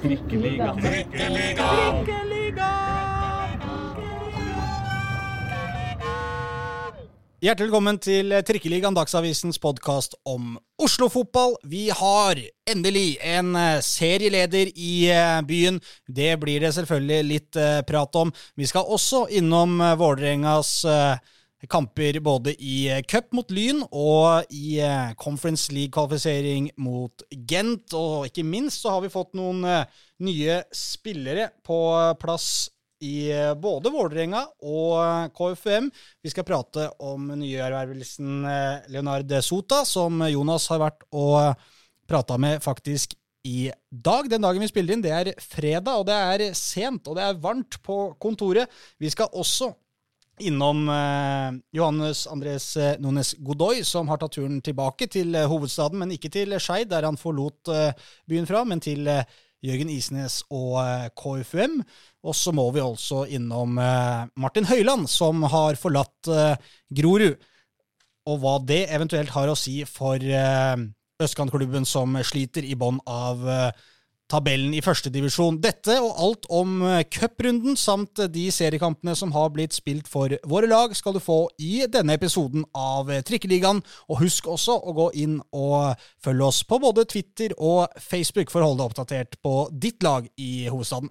Trikkeliga. Hjertelig velkommen til Trikkeligaen, Dagsavisens podkast om Oslo-fotball. Vi har endelig en eh, serieleder i eh, byen. Det blir det selvfølgelig litt eh, prat om. Vi skal også innom Vålerengas kamper både i cup mot Lyn og i Conference League-kvalifisering mot Gent. Og ikke minst så har vi fått noen nye spillere på plass i eh, både Vålerenga og eh, KFUM. Vi skal prate om nyervervelsen eh, Leonard Sota, som Jonas har vært og prata med faktisk i dag. Den dagen vi spiller inn, det er fredag, og det er sent, og det er varmt på kontoret. Vi skal også innom eh, Johannes Andres Nones Godoy, som har tatt turen tilbake til eh, hovedstaden, men ikke til Skeid, der han forlot eh, byen fra, men til Jørgen Isnes og KFUM. Og så må vi også innom eh, Martin Høiland, som har forlatt eh, Grorud. Og hva det eventuelt har å si for eh, østkantklubben som sliter i bånn av tabellen i førstedivisjon. Dette og alt om cuprunden samt de seriekampene som har blitt spilt for våre lag, skal du få i denne episoden av Trikkeligaen. Og husk også å gå inn og følge oss på både Twitter og Facebook for å holde deg oppdatert på ditt lag i hovedstaden.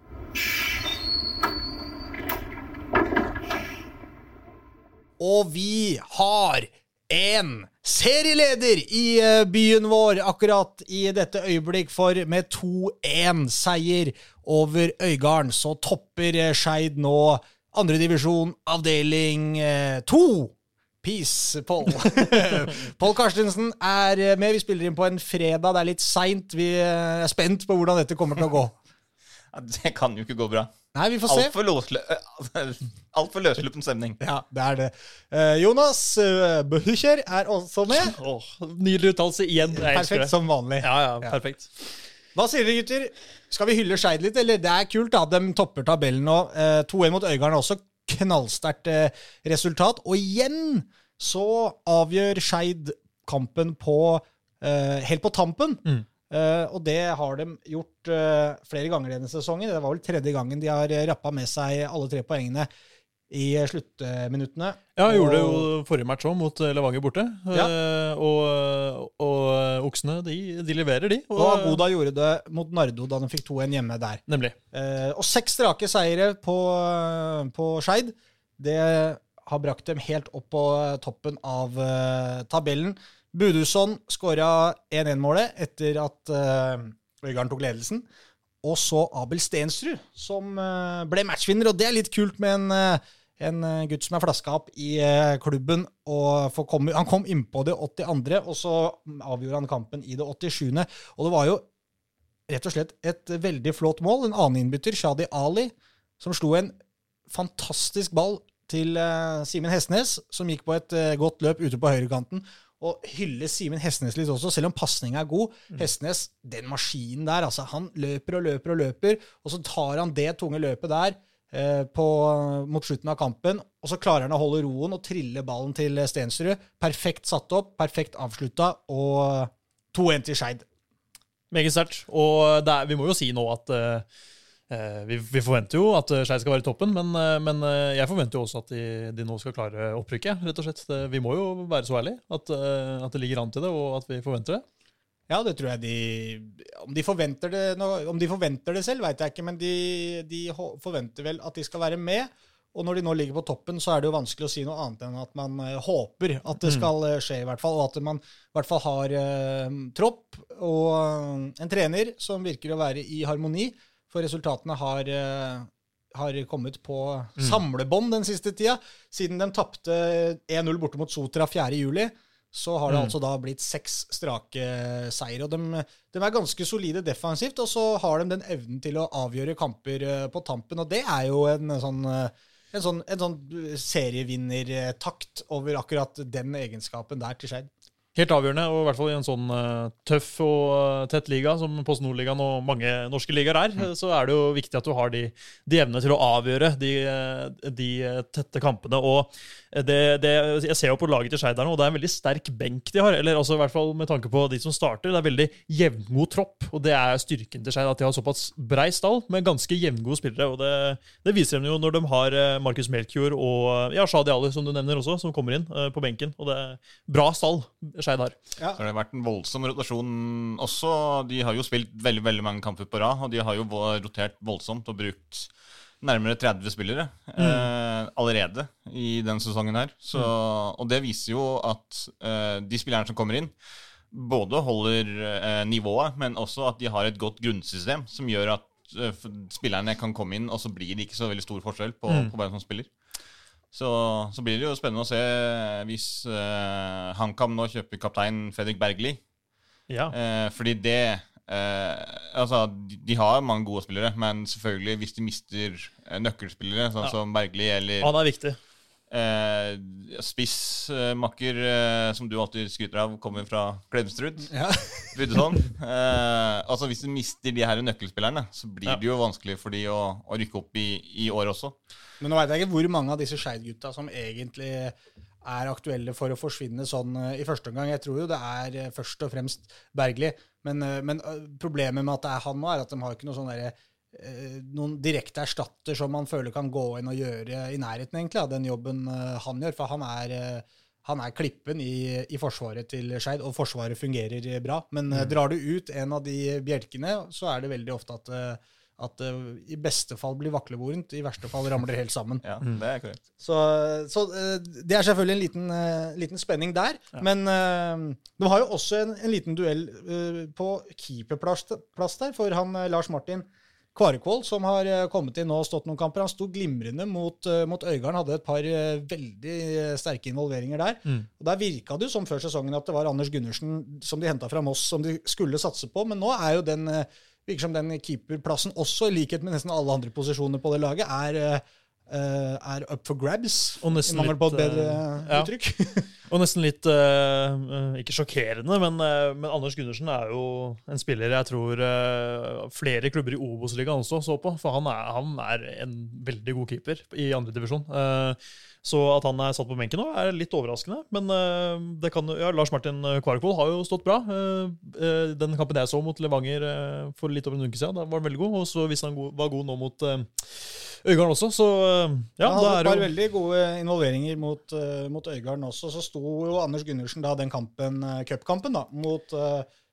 Og vi har en serieleder i eh, byen vår akkurat i dette øyeblikk, for med 2-1-seier over Øygarden så topper eh, Skeid nå andredivisjon, avdeling 2. Eh, Peace, Pål. Pål Karstensen er med. Vi spiller inn på en fredag. Det er litt seint. Vi er spent på hvordan dette kommer til å gå. Det kan jo ikke gå bra. Nei, vi får se. Altfor løsle, alt løssluppen stemning. Ja, det er det. Uh, Jonas uh, Behucher er også med. Oh, nydelig uttalelse igjen. perfekt som vanlig. Ja, ja, perfekt. Hva sier dere, gutter? Skal vi hylle Skeid litt? Eller det er kult, da. De topper tabellen nå. Uh, 2-1 mot Øygarden også knallsterkt resultat. Og igjen så avgjør Skeid kampen på helt på tampen. Mm. Uh, og det har de gjort uh, flere ganger denne sesongen. Det var vel tredje gangen de har rappa med seg alle tre poengene i sluttminuttene. Ja, jeg gjorde det jo forrige match òg, mot eh, Levanger borte. Ja. Uh, og, og, oksene, de, de, leverer, de. Og, og Agoda gjorde det mot Nardo da de fikk 2-1 hjemme der. Nemlig. og seks strake seire på, på Skeid. Det har brakt dem helt opp på toppen av tabellen. Budusson skåra 1-1-målet etter at uh, Øygarden tok ledelsen. Og så Abel Stensrud, som uh, ble matchvinner. Og det er litt kult med en, uh, en gutt som er flaska opp i klubben. og komme, Han kom innpå det 82., og så avgjorde han kampen i det 87. Og det var jo rett og slett et veldig flott mål. En annen innbytter, Shadi Ali, som slo en fantastisk ball til Simen Hestnes, som gikk på et godt løp ute på høyrekanten og hylle Simen Hestnes litt også, selv om pasninga er god. Mm. Hestnes, den maskinen der, altså, han løper og løper og løper, og så tar han det tunge løpet der eh, på, mot slutten av kampen, og så klarer han å holde roen og trille ballen til Stensrud. Perfekt satt opp, perfekt avslutta, og 2-1 til Skeid. Meget sterkt. Og er, vi må jo si nå at eh, vi, vi, forventer jo at eh, Skeid skal være i toppen, men, eh, men, jeg forventer jo også at de, de, nå skal klare opprykket. rett og slett. Vi må jo være så ærlige at, at, det ligger an til det, og at vi forventer det. Ja, det tror jeg de Om de forventer det, om de forventer det selv, veit jeg ikke, men de, de, forventer vel at de skal være med. Og når de nå ligger på toppen, så er det jo vanskelig å si noe annet enn at man håper at det mm. skal skje, i hvert fall. Og at man i hvert fall har eh, tropp og en trener som virker å være i harmoni. For resultatene har, eh, har kommet på mm. samlebånd den siste tida. Siden de tapte 1-0 borte mot Sotra 4.7, så har det mm. altså da blitt seks strake seier. Og de, de, er ganske solide defensivt, og så har de den evnen til å avgjøre kamper eh, på tampen. Og det er jo en sånn, eh, en sånn, en sånn serievinnertakt over akkurat den egenskapen der til Skeid. Helt avgjørende, og i hvert fall i en sånn eh, tøff og eh, tett liga som Post Nord-ligaen og mange norske ligaer er, mm. så er det jo viktig at du har de, de evnene til å avgjøre de, eh, de tette kampene. Og det, det, jeg ser jo på laget til Skeid her nå, og det er en veldig sterk benk de har. eller altså i hvert fall med tanke på de som starter. Det er veldig jevngod tropp, og det er styrken til Skeid. At de har såpass brei stall med ganske jevngode spillere. og Det, det viser de jo når de har Markus Melkjord og ja, Shadi Ali, som du nevner også, som kommer inn på benken. og det er Bra stall Skeid har. Ja. Så har vært en voldsom rotasjon også. De har jo spilt veldig veldig mange kamper på rad, og de har jo rotert voldsomt og brukt nærmere 30 spillere eh, allerede i denne sesongen her. Så, Og det viser jo at eh, de spillerne som kommer inn, både holder eh, nivået, men også at de har et godt grunnsystem som gjør at eh, spillerne kan komme inn, og så blir det ikke så veldig stor forskjell på, Mm. på hvem som spiller. Så, så blir det jo spennende å se hvis eh, HamKam nå kjøper kaptein Fredrik Bergli. Ja. Eh, fordi det eh, Altså, de, de har mange gode spillere, men selvfølgelig hvis de mister eh, nøkkelspillere, sånn Ja. som Bergli eller Han er viktig. Eh, spissmakker, eh, som du alltid skryter av, kommer fra Klemsrud. Ja. Ryddeson. Eh, altså Hvis du mister de her nøkkelspillerne, så blir Ja. det jo vanskelig for de å, å rykke opp i, i år også. Men nå veit jeg ikke hvor mange av disse Skeid-gutta som egentlig er aktuelle for å forsvinne sånn eh, i første omgang. Jeg tror jo det er eh, først og fremst Bergli. Men, eh, men problemet med at det er han nå, er at de har ikke noe sånn derre noen direkte erstatter som man føler kan gå inn og gjøre i nærheten egentlig av den jobben eh, han gjør. For han er, eh, han er klippen i, i forsvaret til Skeid, og forsvaret fungerer eh, bra. Men mm. drar du ut en av de bjelkene, så er det veldig ofte at eh, at det i beste fall blir vaklevorent, i verste fall ramler helt sammen. Ja, det er korrekt. Så, så eh, det er selvfølgelig en liten, eh, liten spenning der. Men eh, de har jo også en, en liten duell eh, på keeperplass der, for han eh, Lars Martin Kvarekvold, som har eh, kommet inn og stått noen kamper. Han sto glimrende mot, uh, mot Øygarden, hadde et par eh, veldig eh, sterke involveringer der. Mm. Og Der virka det jo som før sesongen at det var Anders Gundersen som de henta fra Moss, som de skulle satse på. Men nå er jo den eh, virker som den keeperplassen også, i likhet med nesten alle andre posisjoner på det laget, er, eh, er up for grabs. Og I mangel på et bedre eh, ja. uttrykk. Og nesten litt eh, Ikke sjokkerende, men, men Anders Gundersen er jo en spiller jeg tror flere klubber i Obos-ligaen også så på. For han er, han er en veldig god keeper i andredivisjon. Uh, så at han er satt på benken nå, er litt overraskende. Men eh, det kan, ja, Lars Martin Kvarkvold har jo stått bra. Eh, eh, den kampen jeg så mot Levanger for litt over en uke siden, da var han veldig god. Og så hvis han var god nå mot Øygarden også, så ja, han hadde et par jo veldig gode involveringer mot, mot Øygarden også. Så sto jo Anders Gundersen da den kampen, cupkampen da, mot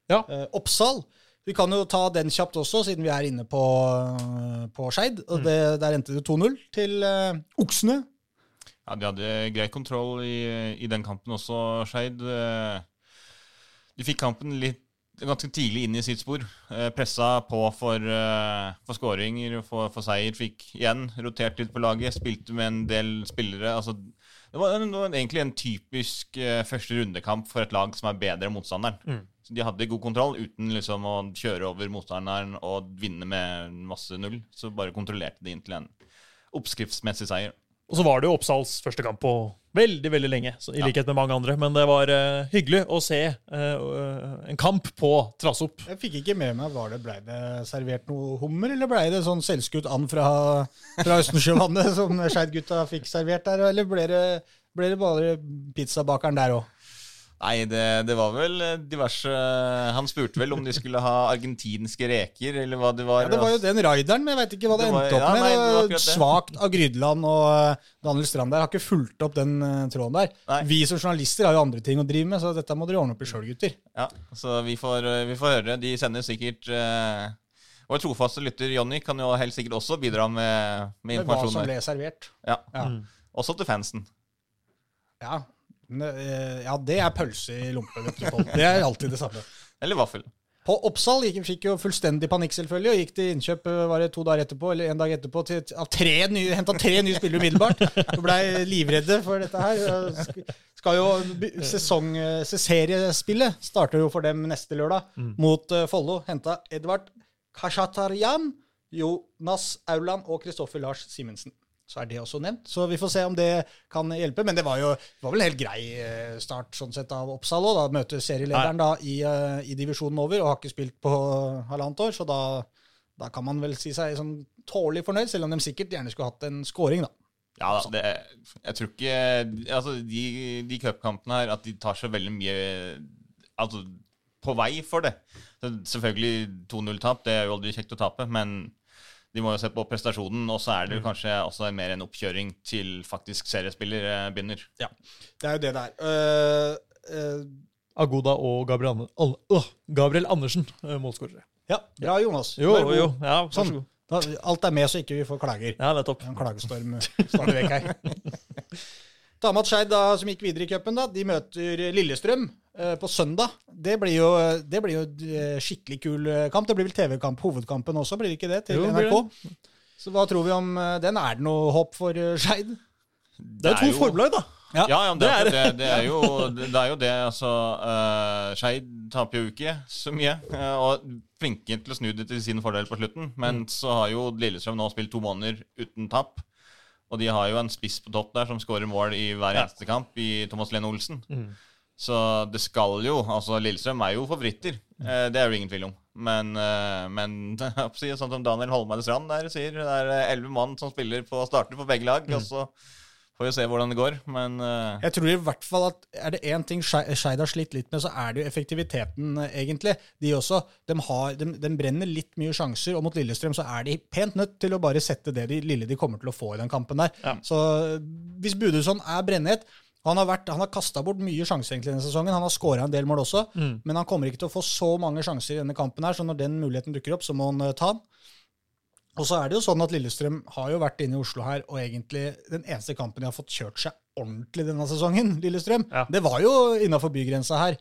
Ja. Oppsal. Vi kan jo ta den kjapt også, siden vi er inne på, på Skeid. Mm. det, der endte det 2-0 til uh, Oksene. Ja, De hadde grei kontroll i, i den kampen også, Skeid. Eh, De fikk kampen litt ganske tidlig inn i sitt spor. Eh, Pressa på for, eh, for skåringer for, for seier. Fikk igjen rotert litt på laget. Spilte med en del spillere. altså det var, det var egentlig en typisk første rundekamp for et lag som er bedre enn motstanderen. Mm. Så De hadde god kontroll uten liksom å kjøre over motstanderen og vinne med masse null. Så bare kontrollerte de inn til en oppskriftsmessig seier. Og så var det jo Oppsals første kamp på veldig veldig lenge, så, i likhet med mange andre. Men det var uh, hyggelig å se uh, en kamp på Trassopp. Jeg fikk ikke med meg, var det, Blei det servert noe hummer, eller blei det sånn selvskutt and fra, fra Østensjøvannet som Skeid-gutta fikk servert der, eller ble det, ble det bare pizzabakeren der òg? Nei, det, det var vel eh, diverse Han spurte vel om de skulle ha argentinske reker, eller hva det var. Ja, det var jo den raideren, men jeg veit ikke hva det, Det var- endte opp ja, med. nei, det var Det var akkurat det. Svakt av Grydeland og eh, Daniel Strand der. Har ikke fulgt opp den eh, tråden der. Nei. Vi som journalister har jo andre ting å drive med, så dette må dere ordne opp i sjøl, gutter. Ja, så vi får, eh, vi får høre. De sender sikkert eh, Vår trofaste lytter Jonny kan jo helt sikkert også bidra med, med Med hva som ble servert. Ja. Ja. Mm. Også til fansen. Ja. Eh, ja, det er pølse i lompe. Det er alltid det samme. Eller vaffel. På Oppsal gikk, fikk jo fullstendig panikk, selvfølgelig, og gikk til innkjøp eh, var det to dager etterpå, eller en dag etterpå, til, av tre nye, henta tre nye spillere umiddelbart. Og blei livredde for dette her. Skal jo sesong, eh, Seriespillet starter jo for dem neste lørdag mot eh, Follo. Henta Edvard Kashataryan, Jonas Auland og Kristoffer Lars Simensen. Så er det også nevnt. Så vi får se om det kan hjelpe. Men det var jo det var vel en helt grei eh, start sånn sett av Oppsal òg. Da møter serielederen da i, eh, i divisjonen over og har ikke spilt på halvannet år. Så da, da kan man vel si seg sånn tålelig fornøyd, selv om de sikkert gjerne skulle hatt en scoring, da. Ja da, det, jeg tror ikke Altså, de, de cupkampene her, at de tar så veldig mye Altså, på vei for det. Så selvfølgelig 2-0-tap, det er jo aldri kjekt å tape, men de må jo se på prestasjonen, og så er det kanskje også mer en oppkjøring til faktisk seriespiller eh, begynner. Ja, det er jo det det er. Uh, uh, Agoda og Gabriel, Ander Al- Åh, Gabriel Andersen, uh, målskårere. ja, bra, Jonas. Jo, jo, jo. Ja, Sånn. Da, alt er med, så ikke vi får klager. Ja, det er topp. En klagestorm stadig vekk her. Tamat Skeid, som gikk videre i cupen, de møter Lillestrøm på søndag. Det blir jo, det blir jo eh, skikkelig kul eh, kamp. Det blir vel TV-kamp, hovedkampen også, blir det ikke det? Til Jo, NRK. Så hva tror vi om eh, den? Er det noe håp for eh, Skeid? Det er to jo- da. Ja, ja ja det, er det, det, er jo, det, er jo det, altså uh, Skeid taper jo ikke så mye, Uh, og flinke til å snu det til sin fordel på slutten. Men så har jo Lillestrøm nå spilt to måneder uten tap. Og de har jo en spiss på topp der som skårer mål i hver Ja. eneste kamp, i Thomas Lene Olsen. Mm. Så det skal jo Altså, Lillestrøm er jo favoritter. Eh, det er jo ingen tvil om. Men, eh, men på sånn som Daniel Holmeide Strand der sier, det er elleve mann som spiller på starter for begge lag. Og så får vi se hvordan det går. Men uh... Jeg tror i hvert fall at er det én ting Skei- Skeid har slitt litt med, så er det jo effektiviteten, eh, egentlig. De også. De, har, de, de brenner litt mye sjanser, og mot Lillestrøm så er de pent nødt til å bare sette det de, lille de kommer til å få i den kampen der. Ja. Så eh, hvis Budusson er brennhet Han har, vært- han har kasta bort mye sjanser egentlig denne sesongen. Han har skåra en del mål også, Mm. men han kommer ikke til å få så mange sjanser i denne kampen her, så når den muligheten dukker opp, så må han eh, ta den. Og så er det jo sånn at Lillestrøm har jo vært inne i Oslo her, og egentlig den eneste kampen de har fått kjørt seg ordentlig denne sesongen, Lillestrøm, Ja. det var jo innafor bygrensa her.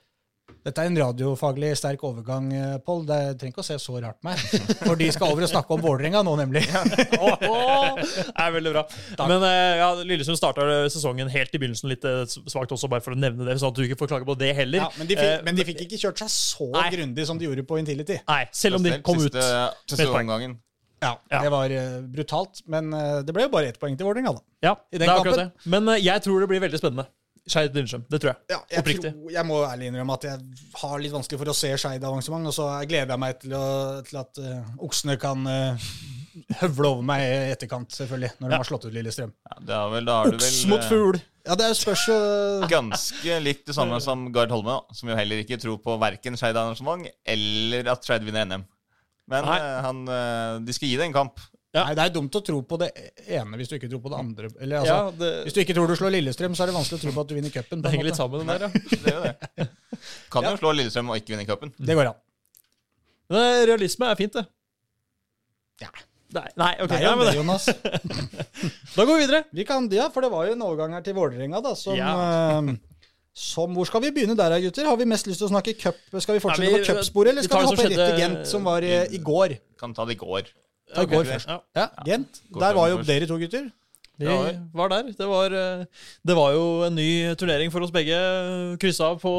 Dette er en radiofaglig sterk overgang, eh, Pål. Det trenger ikke å se så rart på meg. For de skal over og snakke om Vålerenga nå, nemlig. oh, oh, det er veldig bra. Men eh, ja, Lillesund starta sesongen helt i begynnelsen litt eh, svakt også, bare for å nevne det, sånn at du ikke får klage på det heller. Ja, men, de fikk, men de fikk ikke kjørt seg så Nei. grundig som de gjorde på Intility. Nei, selv om de kom ut siste, med et Ja, Ja. Det var brutalt, men det ble jo bare ett poeng til Vålerenga, da. Ja, I det den er kampen. det. Men jeg tror det blir veldig spennende. Skeid Lillestrøm. Det tror jeg. Ja, jeg, Oppriktig. tror, jeg må ærlig innrømme at jeg har litt vanskelig for å se Skeid avansement, og så gleder jeg meg til, å, til at uh, oksene kan uh, høvle over meg i etterkant, selvfølgelig, når de Ja. har slått ut Lillestrøm. Ja, vel, Oks vel mot fugl. Ja, det er spørs eh, ganske likt det samme som Gard Holme, som jo heller ikke tror på verken Skeid arrangement eller at Skeid vinner NM. Men Nei. han, de skal gi det en kamp. Ja. Nei, det er dumt å tro på det ene hvis du ikke tror på det andre. Eller, altså, Ja, det, Hvis du ikke tror du slår Lillestrøm, så er det vanskelig å tro på at du vinner cupen. det henger litt sammen, den der, ja. Det. Kan jo slå Lillestrøm og ikke vinne cupen. Det går an. Men eh, realisme er fint, det. Ja. Nei, nei ok. Er Ja, jo det. Jonas. Da går vi videre. Vi kan, ja, for det var jo en overgang her til Vålerenga, da, som, Ja. eh, som Hvor skal vi begynne der, gutter? Har vi mest lyst til å snakke cup? Skal vi fortsette Nei, vi- på cupsporet, eller skal vi, vi hoppe rett til Gent, som var i, i går? Kan ta det i går. Ta okay, Ok. går først. Ja. Ja, Gent. Går Der var jo først. dere to gutter. De Ja, var der. Det var, eh, det var jo en ny turnering for oss begge. Kryssa av på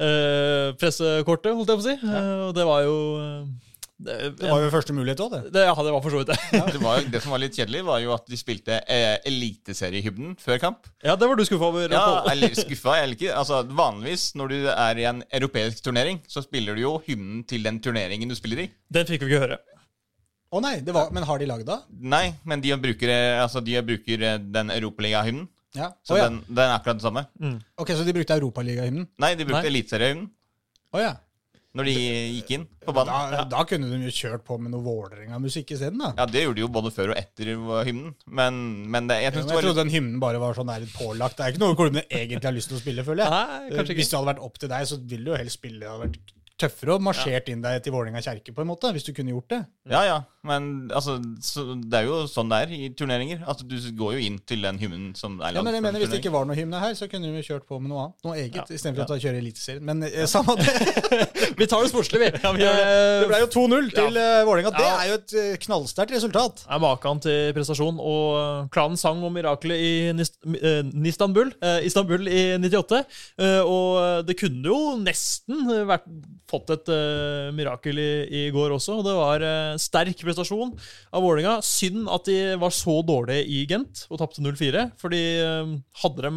eh, pressekortet, holdt jeg på å si. Eh, og det var jo det, Det var jo første mulighet òg, det. det, ja, det var for så vidt det. Det, var, det som var litt kjedelig, var jo at de spilte eh, eliteseriehymnen før kamp. Ja, det var du skuffa over. Ja, jeg eller skuffa eller ikke. Altså, vanligvis når du er i en europeisk turnering, så spiller du jo hymnen til den turneringen du spiller i. Den fikk vi ikke høre. Å nei, det var, men har de lagd det? Nei, men de bruker, eh, altså, de bruker eh, den europaligahymnen. Ja. Så Å ja. den, den er akkurat den samme. Ok, Så de brukte Europaligahymnen? Nei, de brukte eliteseriehymnen Oh, ja. når de gikk inn på banen. Da, da kunne de jo kjørt på med noe Vålerenga-musikk isteden, da. Ja, det gjorde de jo både før og etter hymnen. Men, men det, jeg Ja, men jeg det var trodde litt den hymnen bare var sånn der pålagt. Det er ikke noe klubbene egentlig har lyst til å spille, føler jeg. Nei, Hvis det hadde vært opp til deg, så ville du jo helst spille. Det hadde vært tøffere å marsjert inn deg til Vålerenga kjerke, på en måte, hvis du kunne gjort det. Ja, ja. Men altså, så, det er jo sånn det er i turneringer. Altså, du går jo inn til den hymnen som er Ja, men jeg mener Hvis det ikke var noe hymne her, så kunne vi kjørt på med noe annet. Noe eget, Ja. istedenfor å kjøre Eliteserien. Men eh, samme det. Vi tar det sportslig, vi. Det ble jo 2-0 til ja. Vålerenga. Det Ja. er jo et eh, knallsterkt resultat. er maken til prestasjon. Og eh, klanen sang om miraklet i Nis- eh, Nistanbul, eh, Istanbul i 98. eh, og det kunne jo nesten vært fått et uh, mirakel i, i, går også. og Det var uh, sterk prestasjon av Vålerenga. Synd at de var så dårlige i Gent og tapte 0-4. fordi uh, hadde de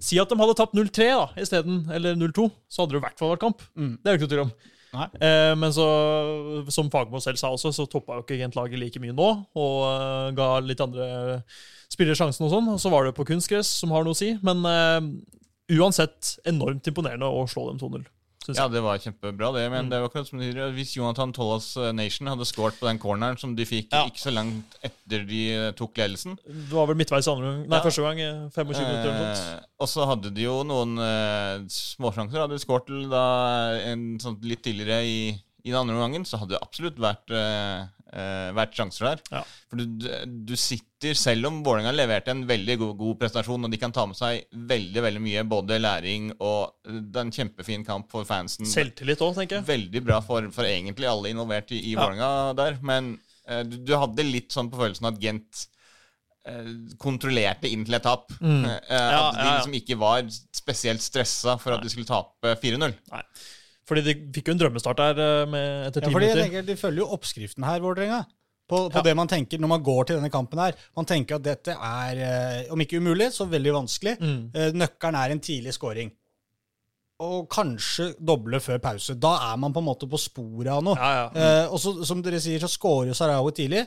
Si at de hadde tapt 0-3 da, isteden, eller 0-2, så hadde det i hvert fall vært kamp. Mm. Det er det ikke noe tvil om. Eh, men så, som Fagermo selv sa også, så toppa jo ikke Gent-laget like mye nå, og ga litt andre spillere sjansen og sånn. Og så var det på kunstgress, som har noe å si. Men uansett enormt imponerende å slå dem 2-0. Ja, det var kjempebra, det. Men mm. det var akkurat som de Hvis Jonathan Tollas eh, Nation hadde scoret på den corneren som de fikk ja. ikke så langt etter de eh, tok ledelsen Det var vel midtveis andre gang. Nei, ja. første gang. 25 eh, minutter eller noe. og så hadde de jo noen eh, småsjanser. Hadde de skåret da en sånn litt tidligere i, i den andre omgangen, så hadde det absolutt vært eh, uh, vært sjanser der. Ja. For du, du, sitter, selv om Vålerenga leverte en veldig god, god, prestasjon, og de kan ta med seg veldig veldig mye, både læring og det er en kjempefin kamp for fansen. Selvtillit òg, tenker jeg. Veldig bra for, for, egentlig alle involvert i, i ja. Vålerenga der. Men uh, du, du, hadde litt sånn på følelsen at Gent uh, kontrollerte inn til et tap. Mm. Ja, at de liksom ikke var spesielt stressa for at de skulle tape 4-0. Fordi de fikk jo en drømmestart der eh, med, etter ti ja, minutter. Tenker, de følger jo oppskriften her, Vålerenga. På, på ja. det man tenker når man går til denne kampen her. Man tenker at dette er, eh, om ikke umulig, så veldig vanskelig. Mm. Eh, nøkkelen er en tidlig scoring. Og kanskje doble før pause. Da er man på en måte på sporet av noe. Ja, ja. Mm. Eh, og så, som dere sier, så scorer Sarawi tidlig.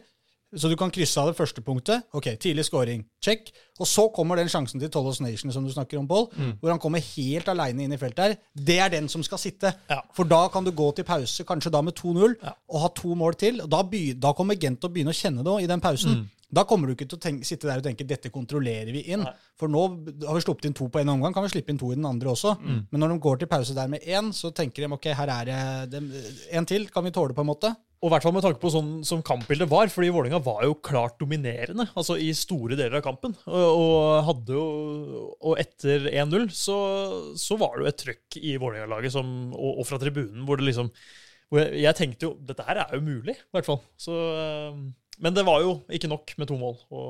Så du kan krysse av det første punktet. Ok, Tidlig scoring. Check. Og så kommer den sjansen til Tollos Nation som du snakker om, Paul, mm. hvor han kommer helt aleine inn i feltet her. Det er den som skal sitte. Ja. For da kan du gå til pause, kanskje da med 2-0, ja. og ha to mål til. og Da, da kommer Gent til å begynne å kjenne det i den pausen. Mm. Da kommer du ikke til å tenke, sitte der og tenke dette kontrollerer vi inn. Nei. For nå har vi sluppet inn to på en omgang, kan vi slippe inn to i den andre også. Mm. Men når de går til pause der med én, så tenker de ok, her er det en til. Kan vi tåle på en måte? Og i hvert fall med tanke på sånn som kampbildet var, fordi Vålerenga var jo klart dominerende altså i store deler av kampen. Og, og hadde jo, og etter 1-0 så, så, var det jo et trøkk i Vålerenga-laget, og, og, fra tribunen, hvor det liksom hvor jeg, jeg, tenkte jo dette her er jo mulig, i hvert fall. Så, men det var jo ikke nok med to mål. Og,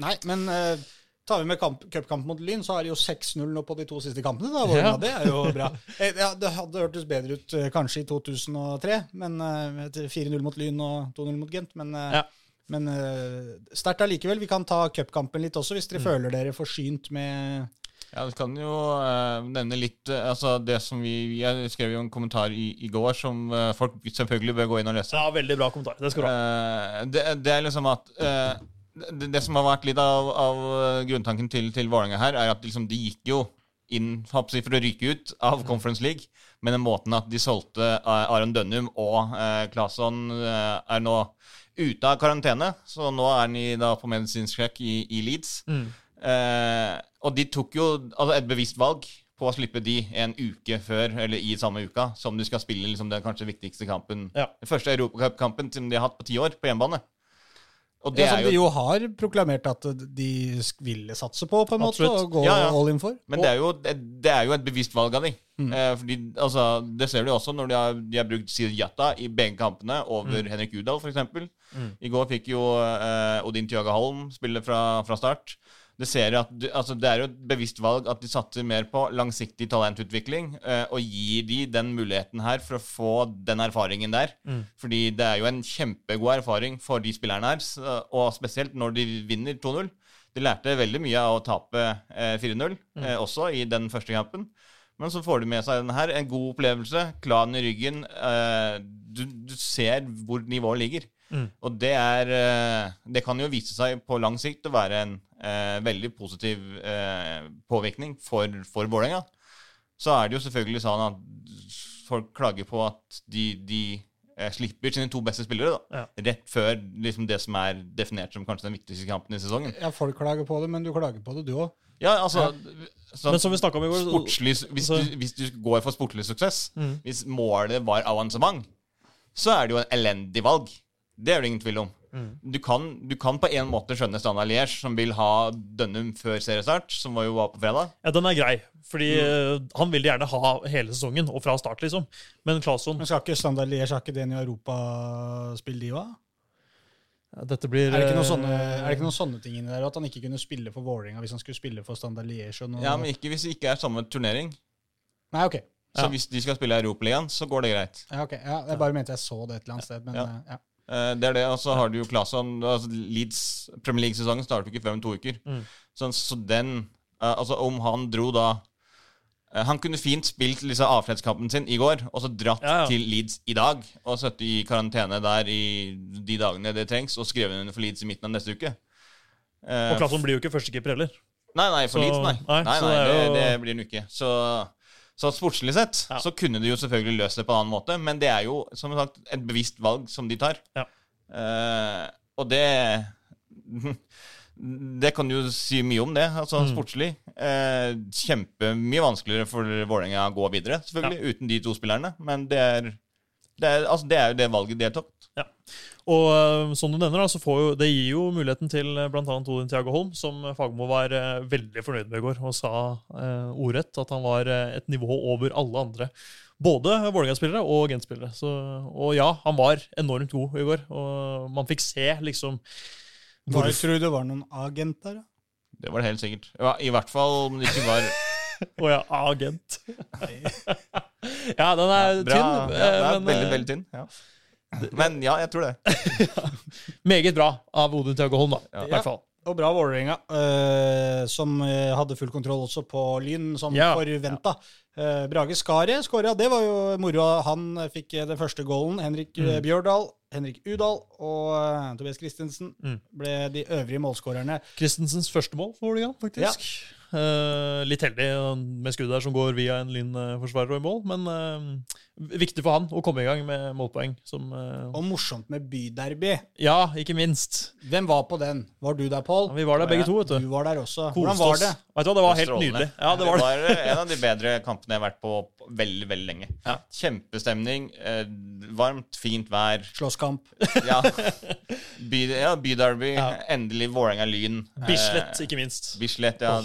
Nei, men uh Tar vi med cupkamp mot Lyn, så er det jo 6-0 nå på de to siste kampene. Da. Ja. Det er jo bra. Eh, ja, det hadde hørtes bedre ut eh, kanskje i 2003, men uh, eh, 4-0 mot Lyn og 2-0 mot Gent. Men, uh, ja. men uh, sterkt allikevel. Vi kan ta cupkampen litt også, hvis dere mm. føler dere forsynt med ja, Vi kan jo uh, nevne litt altså det som vi Jeg skrev jo en kommentar i, i går som folk selvfølgelig bør gå inn og lese. Ja, veldig bra kommentar. Det skal du ha. Det, det, er liksom at det, det, som har vært litt av, av grunntanken til, til Vålerenga her, er at liksom, de gikk jo inn for å ryke ut av Conference League, men den måten at de solgte eh, Aron Dønnum og eh, Claesson eh, er nå ute av karantene. Så nå er de da på medisinsk sjekk i, i, Leeds. Mm. Eh, og de tok jo altså et bevisst valg på å slippe de en uke før, eller i samme uka, som de skal spille liksom, den kanskje viktigste kampen. Ja. Den første europacupkampen som de har hatt på ti år, på hjemmebane. Og det ja, som de jo har proklamert at de ville satse på, på en Absolutt. måte, og gå ja, ja. all in for. Men det er, jo, det er jo et bevisst valg av de. Mm. Eh, fordi, altså, det ser du også når de har, de har brukt Sirjata i begge kampene over mm. Henrik Udal, f.eks. Mm. I går fikk jo eh, Odin Tjaga Holm spille fra, fra start det, ser at, altså det er jo et bevisst valg at de satser mer på langsiktig talentutvikling eh, og gir de den muligheten her for å få den erfaringen der. Mm. Fordi det er jo en kjempegod erfaring for de spillerne her, og spesielt når de vinner 2-0. De lærte veldig mye av å tape eh, 4-0, mm. eh, også i den første kampen. Men så får de med seg denne her, en god opplevelse, klanen i ryggen. Eh, du, du, ser hvor nivået ligger. Mm. Og det er eh, Det kan jo vise seg på lang sikt å være en eh, veldig positiv eh, påvirkning for, for Vålerenga. Så er det jo selvfølgelig sånn at folk klager på at de, de eh, slipper sine to beste spillere da, ja. rett før liksom, det som er definert som kanskje den viktigste kampen i sesongen. Ja, folk klager på det, men du klager på det, du òg. Ja, altså, ja. Sånn, men som vi om i går sportslig, hvis, altså, du, hvis, du, går for sportlig suksess, mm. hvis målet var avansement, så er det jo en elendig valg. Det er det ingen tvil om. Mm. Du, kan, du, kan, på en måte skjønne Standard Liège, som vil ha Dønnum før seriestart, som var jo var på fredag. Ja, Den er grei, fordi mm. uh, han vil gjerne ha hele sesongen, og fra start, liksom. Men Claesson Men skal ikke Standard Liège ha ikke den i Europaspill, de òg? Dette blir er det, ikke noen sånne, er det ikke noen sånne ting inni der? At han ikke kunne spille for Vålerenga hvis han skulle spille for Standard Liège? Ja, men ikke hvis det ikke er samme turnering. Nei, ok. Så Ja. hvis de skal spille i Europaligaen, så går det greit. Ja, ok. Ja, jeg bare mente jeg så det et eller annet sted, men Ja. eh, ja. Eh, Det er det, og så har du jo Claesson altså Leeds Premier League-sesongen starter ikke før om to uker. Mm. Så, så den eh, Altså, om han dro da eh, Han kunne fint spilt liksom avskjedskampen sin i går, og så dratt Ja, ja. til Leeds i dag, og sittet i karantene der i de dagene det trengs, og skrevet under for Leeds i midten av neste uke. Og Klasson blir jo ikke førstekeeper heller. Nei, nei, for Så- Leeds, nei. nei, Nei, nei, det jo- det blir han ikke. Så, så sportslig sett Ja. så kunne de jo selvfølgelig løst det på en annen måte, men det er jo som sagt et bevisst valg som de tar. Ja. Uh, og det Det kan jo si mye om det, altså Mm. sportslig. Uh, kjempemye vanskeligere for Vålerenga å gå videre, selvfølgelig, uten de to spillerne. Men det er, det er, altså, det er jo det valget de har tatt. Ja. Og øh, som du nevner, da, så får jo, det gir jo muligheten til øh, bl.a. Odin Tiago Holm, som Fagmo var øh, veldig fornøyd med i går, og sa eh, ordrett at han var et nivå over alle andre. Både Vålerenga-spillere og Gent-spillere. Og ja, han var enormt god i går. Og man fikk se liksom Var, hvorfor tror du det var noen agent der, da? Det var det helt sikkert. Ja, I hvert fall om det ikke var Å ja, agent. ja, den er bra. tynn. Ja, den er men, veldig, veldig tynn. Ja. Men ja, jeg tror det. Meget bra av Odin Thiago Holm, da. Ja. I hvert fall. Og bra Vålerenga, uh, som eh, hadde full kontroll også på Lyn, som Ja. forventa. Uh, Brage Skaret skåra, det var jo moro. Han eh, fikk eh, den første goalen. Henrik eh, Mm. Bjørdal, Henrik Udal og uh, Tobias Christensen Mm. ble de øvrige målskårerne. Christensens første mål for Vålerenga, faktisk. Eh, litt heldig eh, med skuddet der som går via en Lyn-forsvarer og i mål, men eh, viktig for han å komme i gang med målpoeng. Som, eh, Og morsomt med byderby. ja, ikke minst. Hvem var på den? Var du der, Pål? Ja, vi var der begge to, vet Du du. var der også. Koste Hvordan var oss. det? Vet du hva, Det var helt nydelig. Ja, det var det. en av de bedre kampene jeg har vært på veldig, veldig lenge. Ja. Kjempestemning. Eh, varmt, fint vær. Slåsskamp. Ja, by, ja byderby. Ja. Endelig Vålerenga-Lyn. Bislett, Eh, ikke minst. Bislett, ja.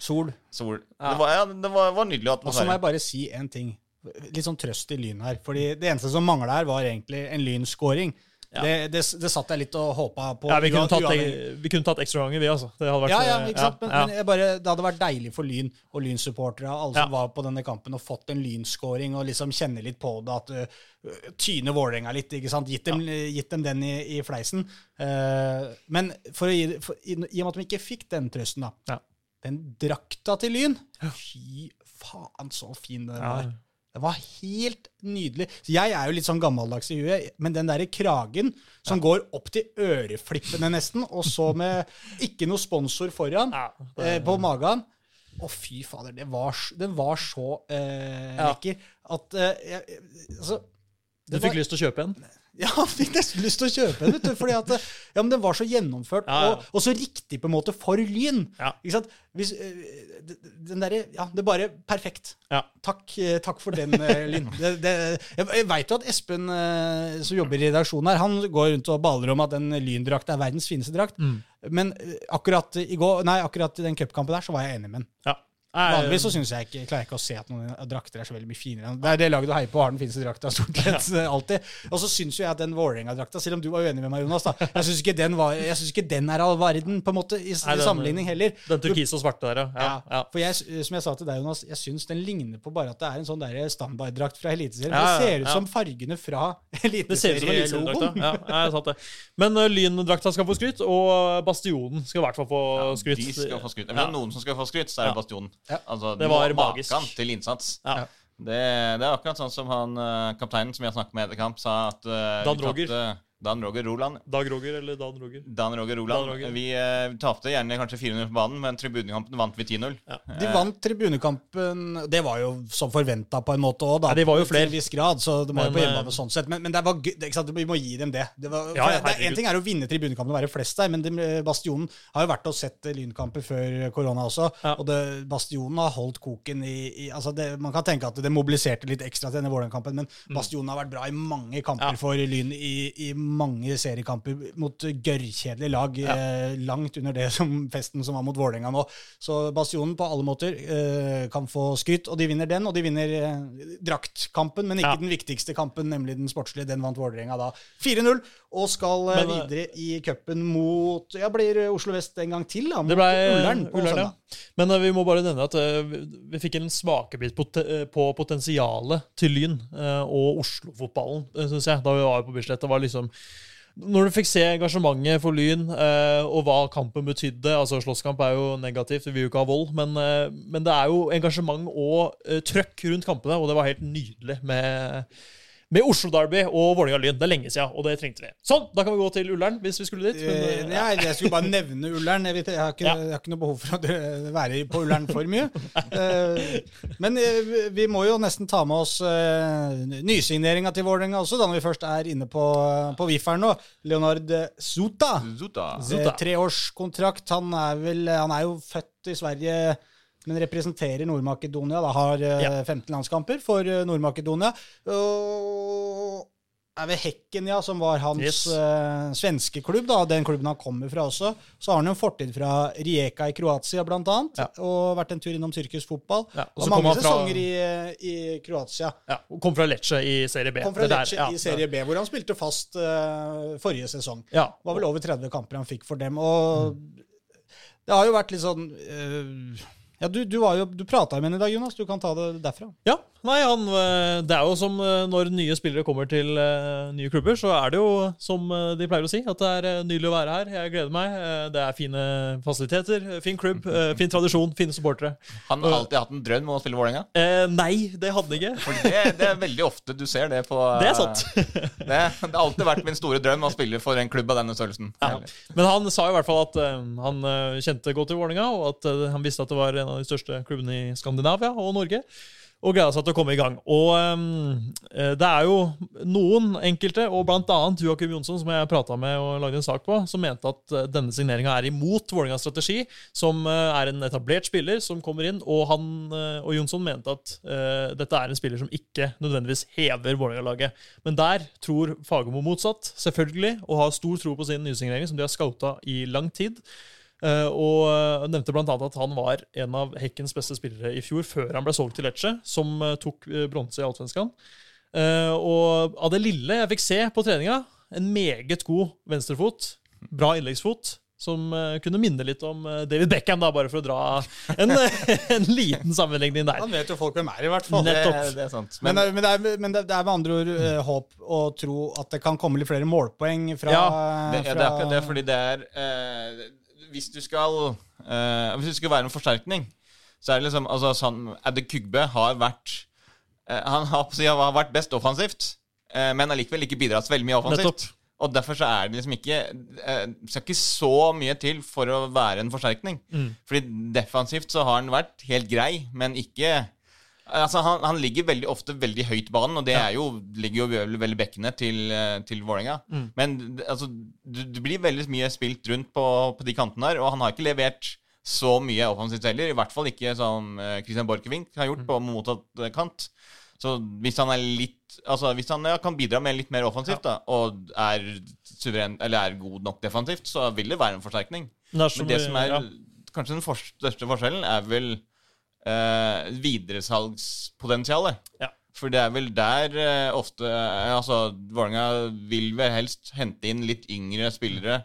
Sol. Sol. Ja. Det var, ja, det var, var nydelig Og så må jeg bare si en ting. Litt sånn trøst i Lyn her. Fordi det eneste som mangla her, var egentlig en Lyn-scoring. Ja. Det, det, det satt jeg litt og håpa på. Ja, vi kunne tatt, vi kunne tatt ekstraganger, vi, altså. Det hadde vært, ja, ja, eh, ikke sant? Men, ja, men men bare, det hadde vært deilig for Lyn og Lyn-supportere, alle som var på denne kampen, og fått en Lyn-scoring og liksom kjenne litt på det, at uh, tyne Vålerenga litt, ikke sant? Gitt dem, gitt dem den i, i fleisen. Uh, men for å gi, for, i, i og med at de ikke fikk den trøsten, da. Ja. Den drakta til Lyn, fy faen så fin den Ja. var. Det var helt nydelig. Så jeg er jo litt sånn gammeldags i huet, men den derre kragen som går opp til øreflippene nesten, og så med ikke noe sponsor foran, Ja, eh, på magen Å, fy fader, det var, den var så eh, Ja. lekker at eh, jeg, Altså Du fikk var- lyst til å kjøpe en? Ja, jeg fikk nesten lyst til å kjøpe den, vet du. Fordi at ja, men den var så gjennomført, Ja, ja. Og, og så riktig på en måte for Lyn. Ja. Ikke sant? Hvis, eh, den derre Ja, det er bare perfekt. Ja. Takk, eh, takk for den, eh, Lyn. Det, det, jeg jeg veit jo at Espen, som jobber i redaksjonen her, han går rundt og baler om at den Lyn-drakta er verdens fineste drakt. Mm. Men akkurat i går, nei, akkurat i den cupkampen der, så var jeg enig med han. Ja. Nei, Vanligvis så synes jeg ikke, klarer jeg ikke å se at noen drakter er så veldig mye finere. Det er det laget du heier på, har den fineste drakta stort sett ja. alltid. Og så syns jo jeg at den Vålerenga-drakta, selv om du var uenig med meg, Jonas, da, jeg syns ikke, ikke den er all verden på en måte i, Nei, den- sammenligning heller. Den turkise og svarte der, ja. ja, ja. For jeg, som jeg sa til deg, Jonas, jeg syns den ligner på bare at det er en sånn standarddrakt fra Eliteserien. Ja, ja, det ser ut som fargene fra Det ser ut som en Eliteserielogoen. Ja, ja, jeg satt det. Men uh, Lyn-drakta skal få skryt, og Bastionen skal i hvert fall få skryt. De skal få skryt. Hvis det er noen som skal få skryt, så er det Ja. Bastionen. Ja. Altså, Det var ma- magisk. maken til innsats. Ja. Det, det er akkurat sånn som han eh, kapteinen som jeg snakket med etter kamp, sa at uh, Dan Roger. Tatt, tapte- Dan Roger Roland. Dag Roger eller Dan Roger? Dan Roger Roland. Dan Roger. Vi eh, tapte gjerne kanskje 400 på banen, men tribunekampen vant vi 10-0. De vant tribunekampen Det var jo som forventa på en måte òg, da. Ja, de var jo Til flere. en viss grad, så det var jo på hjemmebane eh, sånn sett. Men, men det var gøy, det, ikke sant? vi må gi dem det. det, var, Ja, det. En ting er å vinne tribunekampen og være flest der, men det, Bastionen har jo vært og sett eh, Lynkamper før korona også. Ja. Og det, Bastionen har holdt koken i, i altså det, Man kan tenke at det mobiliserte litt ekstra til denne Vålerenga-kampen, men Bastionen har vært bra i mange kamper Mm. Ja. for Lyn i, i mange seriekamper mot gørrkjedelige lag, eh, langt under det som festen som var mot Vålerenga nå. Så Bastionen på alle måter eh, kan få skryt, og de vinner den. Og de vinner eh, draktkampen, men ikke Ja. den viktigste kampen, nemlig den sportslige. Den vant Vålerenga da 4-0, og skal eh, Men, eh, videre i cupen mot Ja, blir Oslo Vest en gang til, da? Mot ble Ullern på Ullern, ja. Men eh, vi må bare nevne at vi- vi fikk en smakebit på, på potensialet til Lyn og Oslo-fotballen, syns jeg, da vi var på Bislett. Det var liksom når du fikk se engasjementet for Lyn, eh, og hva kampen betydde altså Slåsskamp er jo negativt, vi vil jo ikke ha vold, men, eh, men det er jo engasjement og eh, trøkk rundt kampene, og det var helt nydelig med, med Oslo Derby og Vålerenga-Lyn. Det er lenge siden, og det trengte vi. Sånn, da kan vi gå til Ullern, hvis vi skulle dit. Men, ja. eh, jeg skulle bare nevne Ullern. Jeg, vet, jeg, har ikke, Ja. jeg har ikke noe behov for å være på Ullern for mye. Eh, Men eh, vi- må jo nesten ta med oss nysigneringa til Vålerenga også, da når vi først er inne på, på VIF-eren nå. Leonard Zuta. Zuta. Zuta. Eh, Treårskontrakt. Han er vel Han er jo født i Sverige, men representerer Nord-Makedonia. Da har eh, Ja. 15 landskamper for eh, Nord-Makedonia. Og er ved Hekken, ja, som var hans Yes. uh, svenske klubb, da, den klubben han kommer fra også. Så har han jo en fortid fra Rijeka i Kroatia, blant annet, Ja. og vært en tur innom tyrkisk fotball. Ja, og så mange han fra- sesonger i, i Kroatia. Ja, og kom fra Lecce i Serie B. Kom fra der, Lecce ja, i Serie B, hvor han spilte fast uh, forrige sesong. Det var vel over 30 kamper han fikk for dem. Og det har jo vært litt sånn eh, Ja, du, du, var jo, du prata med ham i dag, Jonas. Du kan ta det derfra. Ja, nei, han, eh, det er jo som eh, når nye spillere kommer til eh, nye klubber, så er det jo som de pleier å si, at det er nydelig å være her. Jeg gleder meg. Det er fine fasiliteter, fin klubb, fin tradisjon, fine supportere. Han har alltid hatt en drøm om å spille Vålerenga. Eh, nei, det hadde han ikke. For det, det er veldig ofte du ser det på Det er sant. det, det har alltid vært min store drøm å spille for en klubb av denne størrelsen. Ja. Men han sa i hvert fall at han kjente godt til Vålerenga, og at han visste at det var en av de største klubbene i Skandinavia og Norge. Og gleda seg til å komme i gang. Og um, det er jo noen enkelte, og annet Joakim Jonsson, som jeg prata med og lagde en sak på, som mente at eh, denne signeringa er imot Vålerengas strategi, som eh, er en etablert spiller som kommer inn, og han og Jonsson mente at uh, dette er en spiller som ikke nødvendigvis hever Vålerenga-laget. Men der tror Fagermo motsatt, selvfølgelig, og har stor tro på sin nysignering, som de har scouta i lang tid. Eh, og eh, nevnte bl.a. at han var en av Hekkens beste spillere i fjor, før han ble solgt til Lecce, som eh, tok uh, bronse i Allsvenskan. Eh, og av det lille jeg fikk se på treninga, en meget god venstrefot, bra innleggsfot, som kunne minne litt om David Beckham, da, bare for å dra en, en liten sammenligning der. Han vet jo folk hvem er, i hvert fall. Det, det er sant. Men, Men, men, det er, men det det er med andre ord eh, håp å tro at det kan komme litt flere målpoeng fra Ja, det, ja, det er akkurat det, fordi det er eh, Hvis du skal eh, Hvis det skal være en forsterkning, så er det liksom altså, sånn, Adde Kugbe har vært eh, Han har, å har vært best offensivt, eh, men allikevel ikke bidratt så veldig mye offensivt. Og derfor så er det liksom ikke eh, skal ikke så mye til for å være en forsterkning. Mm. Fordi defensivt så har han vært helt grei, men ikke Altså, han, han ligger veldig ofte veldig høyt i banen, og det er jo, ligger jo veldig, veldig bekkene til, eh, til Vålerenga. Mm. Men altså, det du blir veldig mye spilt rundt på, på de kantene der, og han har ikke levert så mye offensivt heller. I hvert fall ikke som eh, Christian Borchgrevink har gjort på motsatt eh, kant. Så hvis han litt Altså hvis han ja, kan bidra med litt mer offensivt da, og er suveren, eller er god nok defensivt, så vil det være en forsterkning. Men det som Men det som er ja. kanskje den for, største forskjellen, er vel eh, videresalgspotensialet. Ja. For det er vel der eh, ofte eh, Altså, Vålerenga vil vel helst hente inn litt yngre spillere.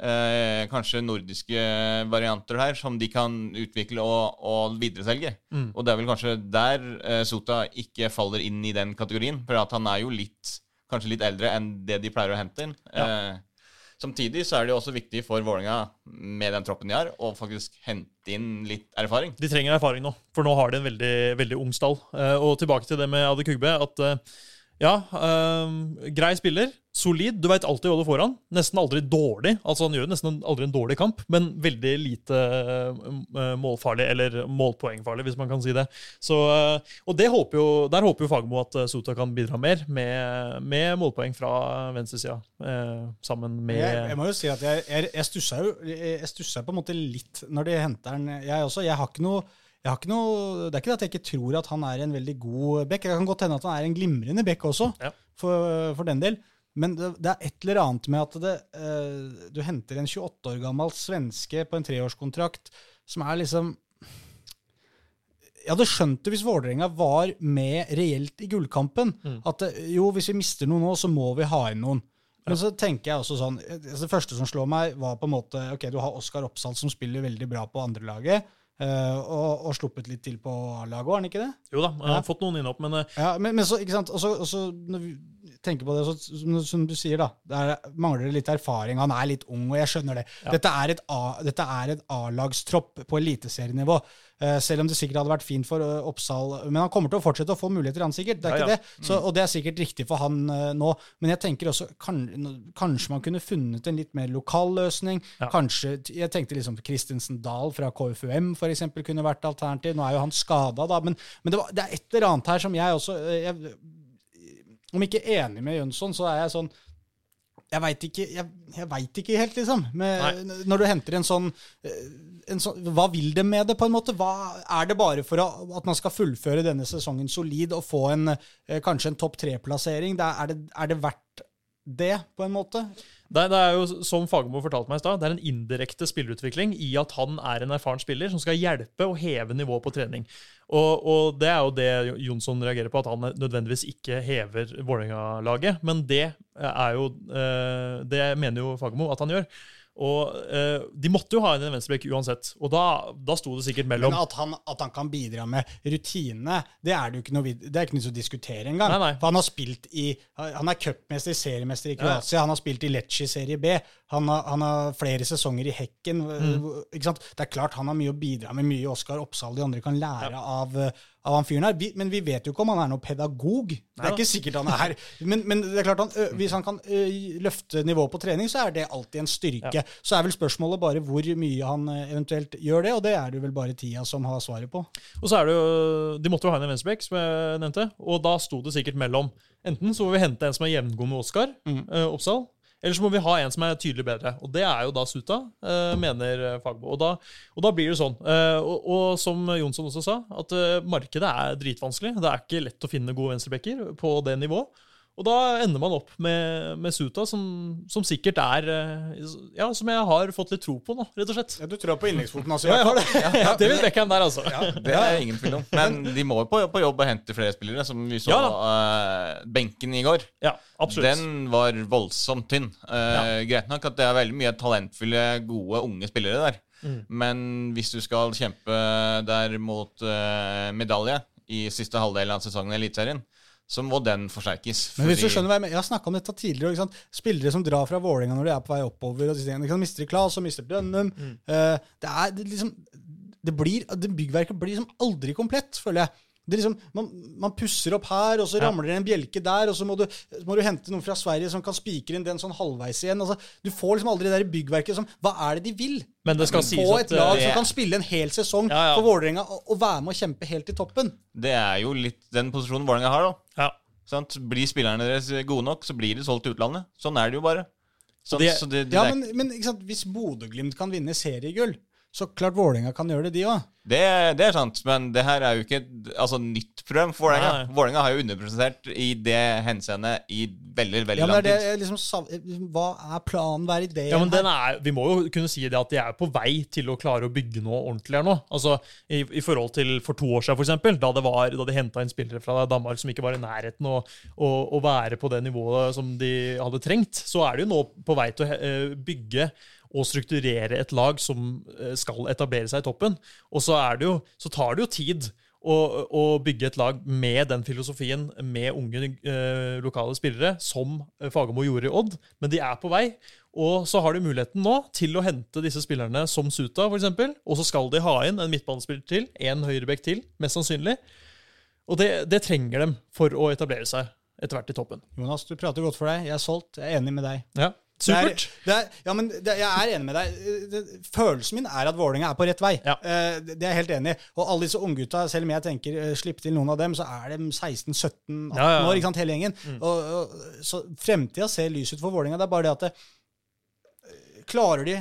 Eh, kanskje nordiske varianter her, som de kan utvikle og, og videreselge. Mm. Og det er vel kanskje der eh, Sota ikke faller inn i den kategorien. For at han er jo litt kanskje litt eldre enn det de pleier å hente inn. Eh, samtidig så er det jo også viktig for Vålerenga, med den troppen de har, å faktisk hente inn litt erfaring. De trenger erfaring nå, for nå har de en veldig, veldig ung stall. Eh, og tilbake til det med Adi Kugbe. at eh, ja, øh, grei spiller. Solid. Du veit alltid hva du får han. Nesten aldri dårlig. Altså Han gjør nesten aldri en dårlig kamp, men veldig lite øh, målfarlig, eller målpoengfarlig, hvis man kan si det. Så, øh, og det håper jo, der håper jo Fagermo at eh, Sota kan bidra mer, med, med målpoeng fra venstresida. Sammen med jeg, jeg må jo si at jeg, jeg, jeg stussa jo jeg stussa på en måte litt når de henter han. Jeg også. Jeg har ikke noe jeg har ikke noe, Det er ikke det at jeg ikke tror at han er en veldig god back. Det kan godt hende at han er en glimrende back også, Ja. for, for den del. Men det, det er et eller annet med at det, uh, du henter en 28 år gammel svenske på en treårskontrakt som er liksom Jeg hadde skjønt det hvis Vålerenga var med reelt i gullkampen. At jo, hvis vi mister noen nå, så må vi ha inn noen. Men så tenker jeg også sånn altså Det første som slår meg, var på en måte Ok, du har Oskar Oppsal som spiller veldig bra på andrelaget, og, og sluppet litt til på A-laget, har han ikke det? Jo da, jeg har fått noen innopp, men eh, Ja, men, men så, ikke sant, og så, og så når vi tenker på det, så, som, du sier, da, det er, mangler det litt erfaring. Han er litt ung, og jeg skjønner det. Dette er et A- dette er et A-lagstropp på eliteserienivå. Eh, selv om det sikkert hadde vært fint for eh, Oppsal. Men han kommer til å fortsette å få muligheter, han sikkert. Det er ikke ja. det. Så, og det er sikkert riktig for han eh, nå. Men jeg tenker også kan, kanskje man kunne funnet en litt mer lokal løsning. Kanskje, Jeg tenkte liksom Christensen Dahl fra KFUM for eksempel, kunne vært alternativ. Nå er jo han skada, da. Men, men det, var, det er et eller annet her som jeg også jeg, Om ikke enig med Jønsson, så er jeg sånn jeg veit ikke, jeg, jeg vet ikke helt, liksom. Med, når du henter en sånn, en sånn Hva vil de med det, på en måte? Hva, er det bare for å, at man skal fullføre denne sesongen solid og få en, eh, kanskje en topp tre-plassering? Er, er, det- er verdt det, på en måte? Det, det er jo, som Fagermo fortalte meg i stad, det er en indirekte spillerutvikling i at han er en erfaren spiller som skal hjelpe å heve nivået på trening. Og, og det er jo det Jonsson reagerer på, at han nødvendigvis ikke hever Vålerenga-laget. Men det er jo eh, Det mener jo Fagermo at han gjør. Og eh, De måtte jo ha inn en venstreback uansett, og da, da sto det sikkert mellom Men at han, at han kan bidra med rutine, det er det jo ikke noe, det er ikke noe å diskutere engang. Nei, nei. For han har spilt i Han er cupmester, seriemester i Kroatia, han har spilt i Lecce serie B. Han har, han har flere sesonger i Hekken. Mm. Ikke sant? Det er klart han har mye å bidra med, mye Oskar Oppsal de andre kan lære av, eh, av han fyren her. Vi, men vi vet jo ikke om han er noen pedagog. Det er ikke sikkert han er Men, men det er klart han, hvis han kan løfte nivået på trening, så er det alltid en styrke. Så er vel spørsmålet bare hvor mye han eventuelt gjør det, og det er det vel bare tida som har svaret på. Og så er det jo, De måtte jo ha en venstreback, som jeg nevnte. Og da sto det sikkert mellom Enten så må vi hente en som er jevngod med Oskar mm. Oppsal, eller så må vi ha en som er tydelig bedre. Og det er jo da Suta, eh, mener eh, Fagbo. Og da, og da blir det sånn. Eh, og, og som Jonsson også sa, at markedet er dritvanskelig. Det er ikke lett å finne gode venstrebacker på det nivået. Og da ender man opp med, med Suta, som, som sikkert er eh, Ja, som jeg har fått litt tro på nå, rett og slett. Ja, Du tror på yndlingsfoten hans? Ja, jeg har det. Ja, David Beckham der, altså. Ja, Det er ingen tvil om. Men de må jo på, på jobb og hente flere spillere, som vi så Ja Uh, benken i går. Ja, absolutt. Den var voldsomt tynn. Eh, Greit nok at det er veldig mye talentfulle, gode, unge spillere der. Mm. Men hvis du skal kjempe der mot uh, medalje i siste halvdel av sesongen i Eliteserien, så må den forsterkes. Men hvis du skjønner hva Jeg mener, jeg har snakka om dette tidligere. Ikke sant? Spillere som drar fra Vålerenga når de er på vei oppover. og disse tingene, ikke sant? Mister Klas og mister Dønnum. Uh, det er det liksom det blir, det Byggverket blir liksom aldri komplett, føler jeg. Det er liksom, man, man pusser opp her, og så Ja. ramler det en bjelke der, og så må du, må du hente noen fra Sverige som kan spikre inn den sånn halvveis igjen. Altså, du får liksom aldri det der byggverket som Hva er det de vil? Men det skal sies at et lag eh, som kan spille en hel sesong Ja, ja. for Vålerenga og, og være med å kjempe helt til toppen. Det er jo litt den posisjonen Vålerenga har, da. ja. Sant? Blir spillerne deres gode nok, så blir de solgt til utlandet. Sånn er det jo bare. Sånn, det- så det, det, Ja, er- men, men ikke sant? hvis Bodø-Glimt kan vinne seriegull, så klart Vålerenga kan gjøre det, de òg. det, det er sant, men det her er jo ikke et altså, nytt program for Vålerenga. Vålerenga har jo underpresentert i det henseendet i veldig, veldig Ja, men lang det er det tid. liksom, hva er planen, hva er ideen Ja, men den er, Vi må jo kunne si det at de er på vei til å klare å bygge noe ordentlig her nå. Altså, i, I forhold til for to år siden, for eksempel, da, det var, da de henta inn spillere fra Danmark som ikke var i nærheten å, å, å være på det nivået som de hadde trengt, så er de jo nå på vei til å eh, bygge og strukturere et lag som eh, skal etablere seg i toppen. Og så, er det jo, så tar det jo tid å, å bygge et lag med den filosofien, med unge eh, lokale spillere, som eh, Fagermo gjorde i Odd. Men de er på vei. Og så har de muligheten nå til å hente disse spillerne som Suta, f.eks. Og så skal de ha inn en midtbanespiller til, en høyrebekk til, mest sannsynlig. Og det, det trenger dem for å etablere seg etter hvert i toppen. Jonas, du prater godt for deg. Jeg er solgt. Jeg er enig med deg. Ja, Supert. Det er, det er, ja, men det, jeg er enig med deg. Følelsen min er at Vålerenga er på rett vei. Ja. Eh, det er jeg helt enig i. Og alle disse unggutta, selv om jeg tenker eh, slipp til noen av dem, så er de 16-17-18 Ja, ja, år, ikke sant, hele gjengen. Og, og, så fremtida ser lys ut for Vålerenga. Det er bare det at det, eh, Klarer de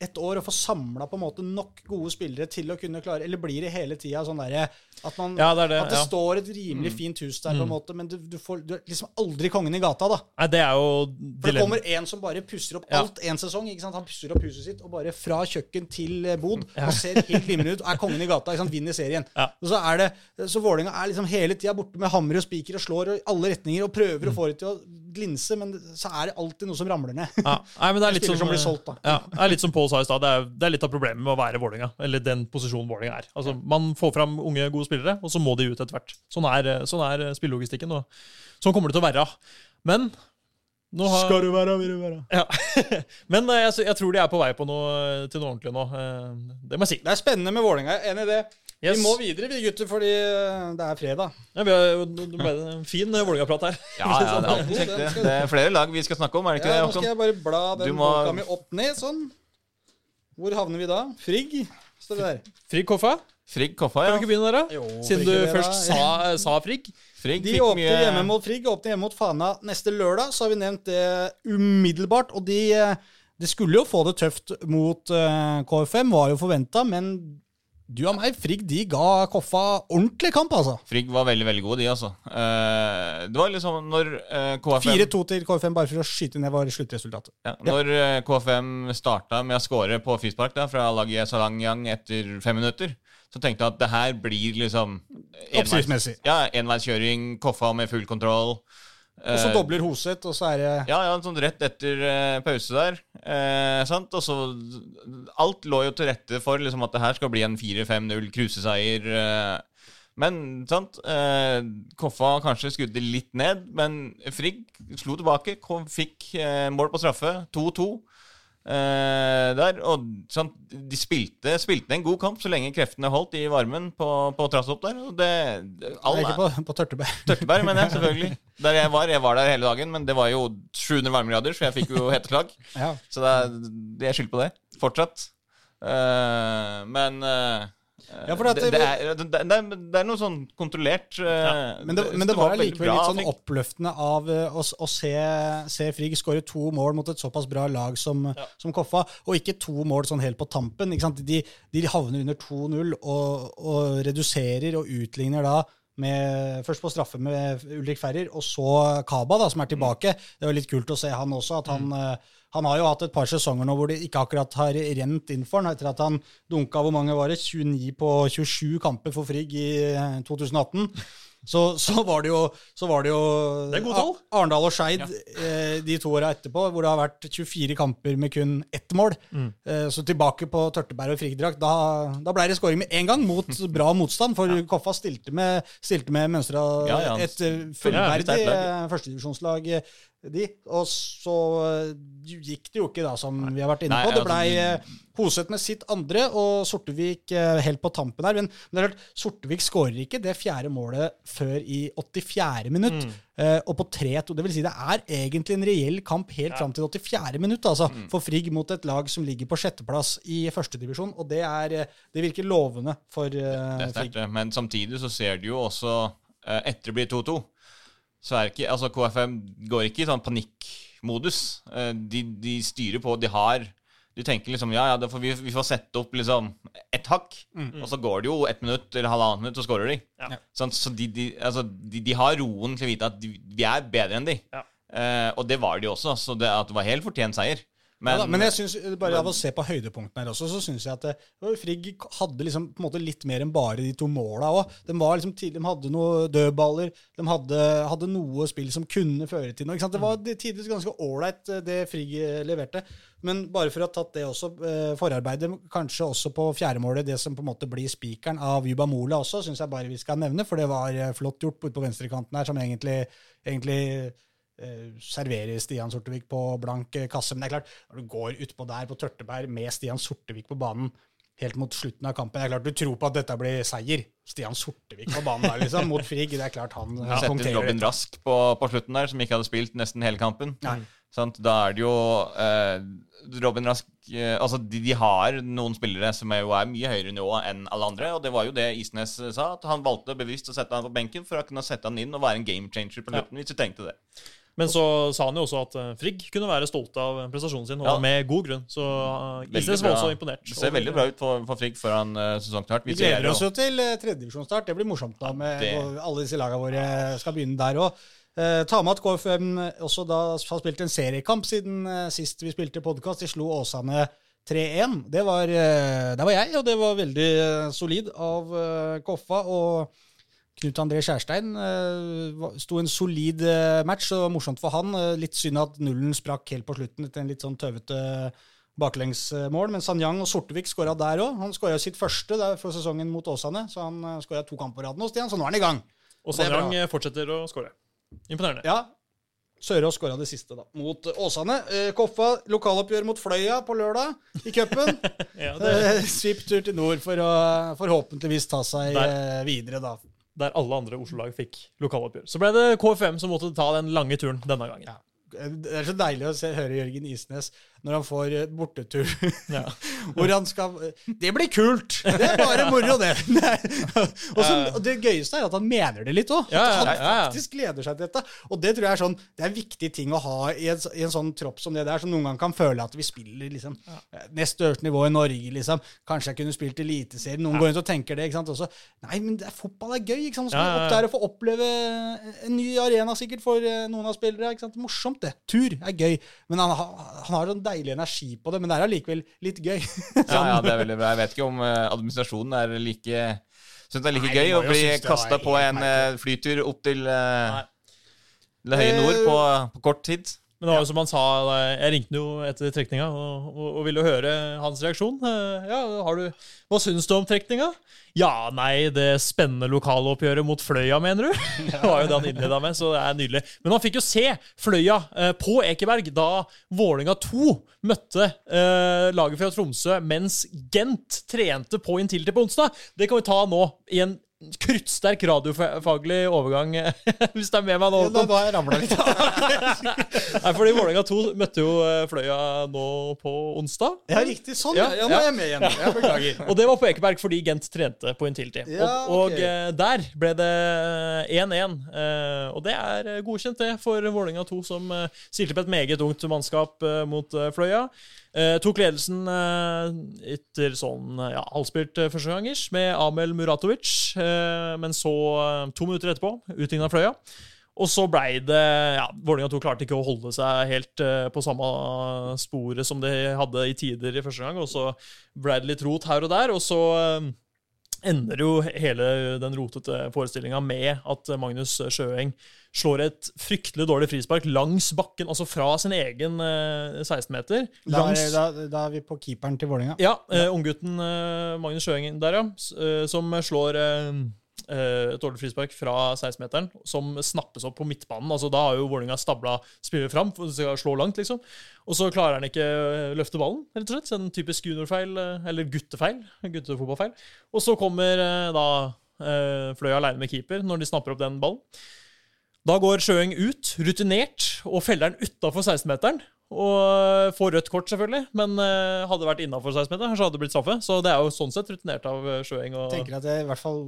ett år å få samla nok gode spillere til å kunne klare Eller blir det hele tida sånn derre at, man, Ja, det det, at det ja. står et rimelig fint hus der, på en måte, men du, du får du er liksom aldri kongen i gata, da. Nei, det er jo For det kommer en som bare pusser opp Ja. alt en sesong. ikke sant? Han pusser opp huset sitt, og bare fra kjøkken til eh, bod, og ser helt glimrende ut, og er kongen i gata. ikke sant? Vinner serien. Og så er det, så Vålerenga er liksom hele tida borte med hammer og spiker og slår i alle retninger og prøver å få det til å glinse, men så er det alltid noe som ramler ned. Ja. Nei, men det er litt som, som blir solgt, da. Ja, det er litt som Pål sa i stad. Det, det er litt av problemet med å være Vålinga, Eller den posisjonen Vålinga er. Altså, Man får fram unge, gode spillere, og så må de ut etter hvert. Sånn er, sånn er spillelogistikken, og sånn kommer det til å være. Men nå har du være, vil du være. ja. Men eh, jeg, jeg tror de er på vei på noe, til noe ordentlig nå. Eh, Det må jeg si. Det er spennende med Vålerenga. er Enig i det. Yes. Vi må videre, vi gutter, fordi eh, det er fredag. Ja, vi har jo ble en fin eh, Vålerenga-prat her. Ja, ja, det er alltid kjekt, det. Det er flere lag vi skal snakke om, er det ikke Ja, det? nå skal jeg bare bla den boka mi opp ned, sånn. Hvor havner vi da? Frigg, står det der. Frigg Koffa, Frigg Koffa, ja. kan vi ikke begynne der, da? Jo, Siden du det, først sa, sa Frigg. Frigg De åpner mye hjemme mot Frigg, åpner hjemme mot Fana neste lørdag, så har vi nevnt det umiddelbart. Og de, eh, de skulle jo få det tøft mot eh, KFM, var jo forventa, men du og meg, Frigg, de ga Koffa ordentlig kamp, altså. Frigg var veldig, veldig gode, de, altså. Eh, det var liksom når eh, KFM 4-2 til KFM, bare for å skyte ned var sluttresultatet. Ja, når eh, KFM starta med å score på frispark da, fra laget Salangyang etter fem minutter, så tenkte jeg at det her blir liksom Oppskriftsmessig. Ja, enveiskjøring, Koffa med full kontroll. Og så Eh, dobler Hoseth, og så er det Ja, ja, sånn rett etter eh, pause der. Eh, sant? Og så Alt lå jo til rette for liksom, at det her skal bli en 4-5-0 kruseseier. Eh, men sant? Eh, Koffa kanskje skudde litt ned, men Frigg slo tilbake. Kom, fikk eh, mål på straffe. 2-2. Eh, der, og sant? De spilte, spilte en god kamp så lenge kreftene holdt i varmen på, på Trassopp der. Og det, all, Nei, ikke på, på Tørteberg. Tørteberg, mener jeg, selvfølgelig. Der jeg var. Jeg var der hele dagen, men det var jo 700 varmegrader, så jeg fikk jo heteslag. Ja. Så det er, jeg skylder skyld på det. Fortsatt. Eh, men eh, Ja, det, det- det, er, det, er, noe sånn kontrollert ja. Men det, men var, var likevel litt sånn oppløftende av eh, å, å se, se Frigg skåre to mål mot et såpass bra lag som, som Koffa, og ikke to mål sånn helt på tampen. Ikke? De, de havner under 2-0 og, og reduserer og utligner da med, først på straffe med Ulrik Ferrer, og så Kaba, da, som er tilbake. Det var litt kult å se han også. at han... eh, han har jo hatt et par sesonger nå hvor det ikke akkurat har rent inn for han, etter at han dunka hvor mange var det, 29 på 27 kamper for Frigg i eh, 2018. Så, så, var det jo, så var det jo Det. Arendal og Skeid eh, de to åra etterpå, hvor det har vært 24 kamper med kun ett mål. Mm. Eh, så tilbake på Tørteberg og Frigg-drakt. Da, da ble det skåring med en gang, mot bra motstand. For Koffa stilte med, stilte med Mønstra Ja, ja. et fullverdig Ja, eh, førstedivisjonslag. Eh, De, og så eh, gikk det jo ikke, da, som vi har vært inne Nei, på. Det altså, blei du- eh, med sitt andre, og Sortevik eh, helt på tampen her. Men, men det er klart, Sortevik skårer ikke det fjerde målet før i 84. minutt. Mm. eh, og på 3-2. Det vil si det er egentlig en reell kamp helt fram til 84. minutt, altså, Mm. for Frigg mot et lag som ligger på sjetteplass i førstedivisjon. Og det, er, eh, det virker lovende for Det det er sterkt, Frigg. Men samtidig så ser du jo også eh, Etter det blir 2-2, så er ikke Altså, KFM går ikke i sånn panikkmodus. Eh, de, de styrer på. De har Du tenker liksom ja, ja, da får vi, vi får sette opp liksom ett hakk, og så går det jo ett minutt eller halvannet minutt, så skårer de. Ja. Sånn, så de, de, altså, de, de har roen til å vite at de, vi er bedre enn de. Ja. Eh, og det var de også, så det, at det var helt fortjent seier. Men, ja, da, men jeg synes, bare av å se på høydepunktene her også, så syns jeg at Frigg hadde liksom på en måte litt mer enn bare de to måla òg. De, liksom de hadde noen dødballer, de hadde, hadde noe spill som kunne føre til noe. Det var tidvis ganske ålreit, eh, det Frigg eh, leverte. Men bare for å ha tatt det også, eh, forarbeidet, kanskje også på fjerdemålet, det som på en måte blir spikeren av Yuba Mola også, syns jeg bare vi skal nevne, for det var eh, flott gjort ute på venstrekanten her, som egentlig, egentlig eh, serverer Stian Sortevik på blank eh, kasse. Men det er klart, når du går utpå der på Tørteberg med Stian Sortevik på banen helt mot slutten av kampen, det er klart du tror på at dette blir seier. Stian Sortevik på banen der, liksom, mot Frigg. Det er klart han ja, Sette inn Robin. Rask på, på slutten der, som ikke hadde spilt nesten hele kampen. Sant? Da er det jo eh, Robin Rask eh, Altså, de, de har noen spillere som er jo er mye høyere nivå enn alle andre, og det var jo det Isnes eh, sa, at han valgte bevisst å sette han på benken for å kunne sette han inn og være en game changer på slutten, hvis du tenkte det. Men så sa han jo også at eh, Frigg kunne være stolt av prestasjonen sin, og Ja. med god grunn. Så uh, Isnes var også imponert. Det ser veldig bra ut for, for Frigg foran uh, sesongstart. Vi gleder oss jo til uh, tredjedivisjonsstart. Det blir morsomt da, med det- alle disse lagene våre skal begynne der òg. Uh, ta med at KFM også da har spilt en seriekamp siden uh, sist vi spilte podkast. De slo Åsane 3-1. Det var, uh, Der var jeg, og det var veldig uh, solid av uh, Koffa. og Knut André Kjærstein uh, sto en solid uh, match, og morsomt for han. Uh, litt synd at nullen sprakk helt på slutten etter en litt sånn tøvete baklengsmål. Men Sanyang og Sortevik skåra der òg. Han skåra sitt første for sesongen mot Åsane, så han skåra to kamper på rad hos Stian, så nå er han i gang. Og det. Sanyang fortsetter å skåre. Imponerende. Ja, Sørås skåra det siste, da, mot Åsane. Eh, Koffa lokaloppgjør mot Fløya på lørdag i cupen. Ja, Eh, Svipptur til nord for å forhåpentligvis ta seg Der. eh, videre, da. Der alle andre Oslo-lag fikk lokaloppgjør. Så ble det KFM som måtte ta den lange turen denne gangen. Ja. Det er så deilig å se, høre Jørgen Isnes når han får eh, bortetur Ja. hvor han skal Det blir kult! Det er bare moro, det. og, så, og det gøyeste er at han mener det litt òg. Ja, ja, han faktisk gleder seg til dette. Og det tror jeg er sånn Det er en viktig ting å ha i en, i en sånn tropp som det der, som noen ganger kan føle at vi spiller liksom eh, nest øverste nivå i Norge, liksom. Kanskje jeg kunne spilt Eliteserien. Noen går rundt og tenker det. ikke sant, også. Nei, men det er, fotball er gøy. ikke sant? Man skal opp der og få oppleve en ny arena sikkert for eh, noen av spillere. ikke sant? Morsomt, det. Tur er gøy. Men han, han har sånn deilig energi på det. Men det er allikevel litt gøy. Ja, ja, det er veldig bra. Jeg vet ikke om eh, administrasjonen er like Syns det er like Nei, gøy å bli kasta på en eh, flytur opp til det høye nord på, på kort tid. Men det var jo som han sa, jeg ringte jo etter trekninga og, og, og ville høre hans reaksjon. Eh, Ja, har du, Hva syns du om trekninga? Ja, nei, det spennende lokaloppgjøret mot Fløya, mener du? Det var jo det han innleda med, så det er nydelig. Men han fikk jo se Fløya eh, på Ekeberg da Vålinga 2 møtte eh, laget fra Tromsø, mens Gent trente på Intility på onsdag. Det kan vi ta nå i en kruttsterk radiofaglig overgang, hvis det er med meg nå. Da var jeg ramla litt. Nei, fordi Vålerenga 2 møtte jo eh, Fløya nå på onsdag. Ja, riktig. Sånn, ja. Ja, Ja, nå er jeg med igjen. Jeg beklager. Og det var på Ekeberg fordi Gent trente på Intility. Ja, og og eh, der ble det 1-1. eh, og det er eh, godkjent, det, for Vålerenga 2, som stilte på et meget ungt mannskap eh, mot eh, Fløya. Eh, tok ledelsen eh, etter sånn eh, ja, halvspilt uh, førstegangers med Amel Muratovic. eh, men så, eh, to minutter etterpå, utligna Fløya. Og så blei det ja, Vålerenga 2 klarte ikke å holde seg helt eh, på samme sporet som de hadde i tider i første gang. Og så blei det litt rot her og der. Og så eh, ender jo hele den rotete forestillinga med at Magnus Sjøeng slår et fryktelig dårlig frispark langs bakken, altså fra sin egen eh, 16-meter. Da, Langs er- da, da er vi på keeperen til Vålerenga. ja, ja. unggutten eh, Magnus Sjøeng der, ja. eh, som slår eh, eh, et dårlig frispark fra 16-meteren, som snappes opp på midtbanen. Altså Da har jo Vålerenga stabla spillere fram for å slå langt, liksom. Og så klarer han ikke å løfte ballen, rett og slett. En typisk juniorfeil, eh, eller guttefeil. Guttefotballfeil. Og så kommer eh, da Fløy aleine med keeper når de snapper opp den ballen. Da går Sjøeng ut, rutinert, og feller den utafor 16-meteren. Og får rødt kort, selvfølgelig, men eh, hadde det vært innafor 16-meteren, så hadde det blitt straffe. Så det er jo sånn sett rutinert av eh, Sjøeng. Og, Tenker at jeg i hvert fall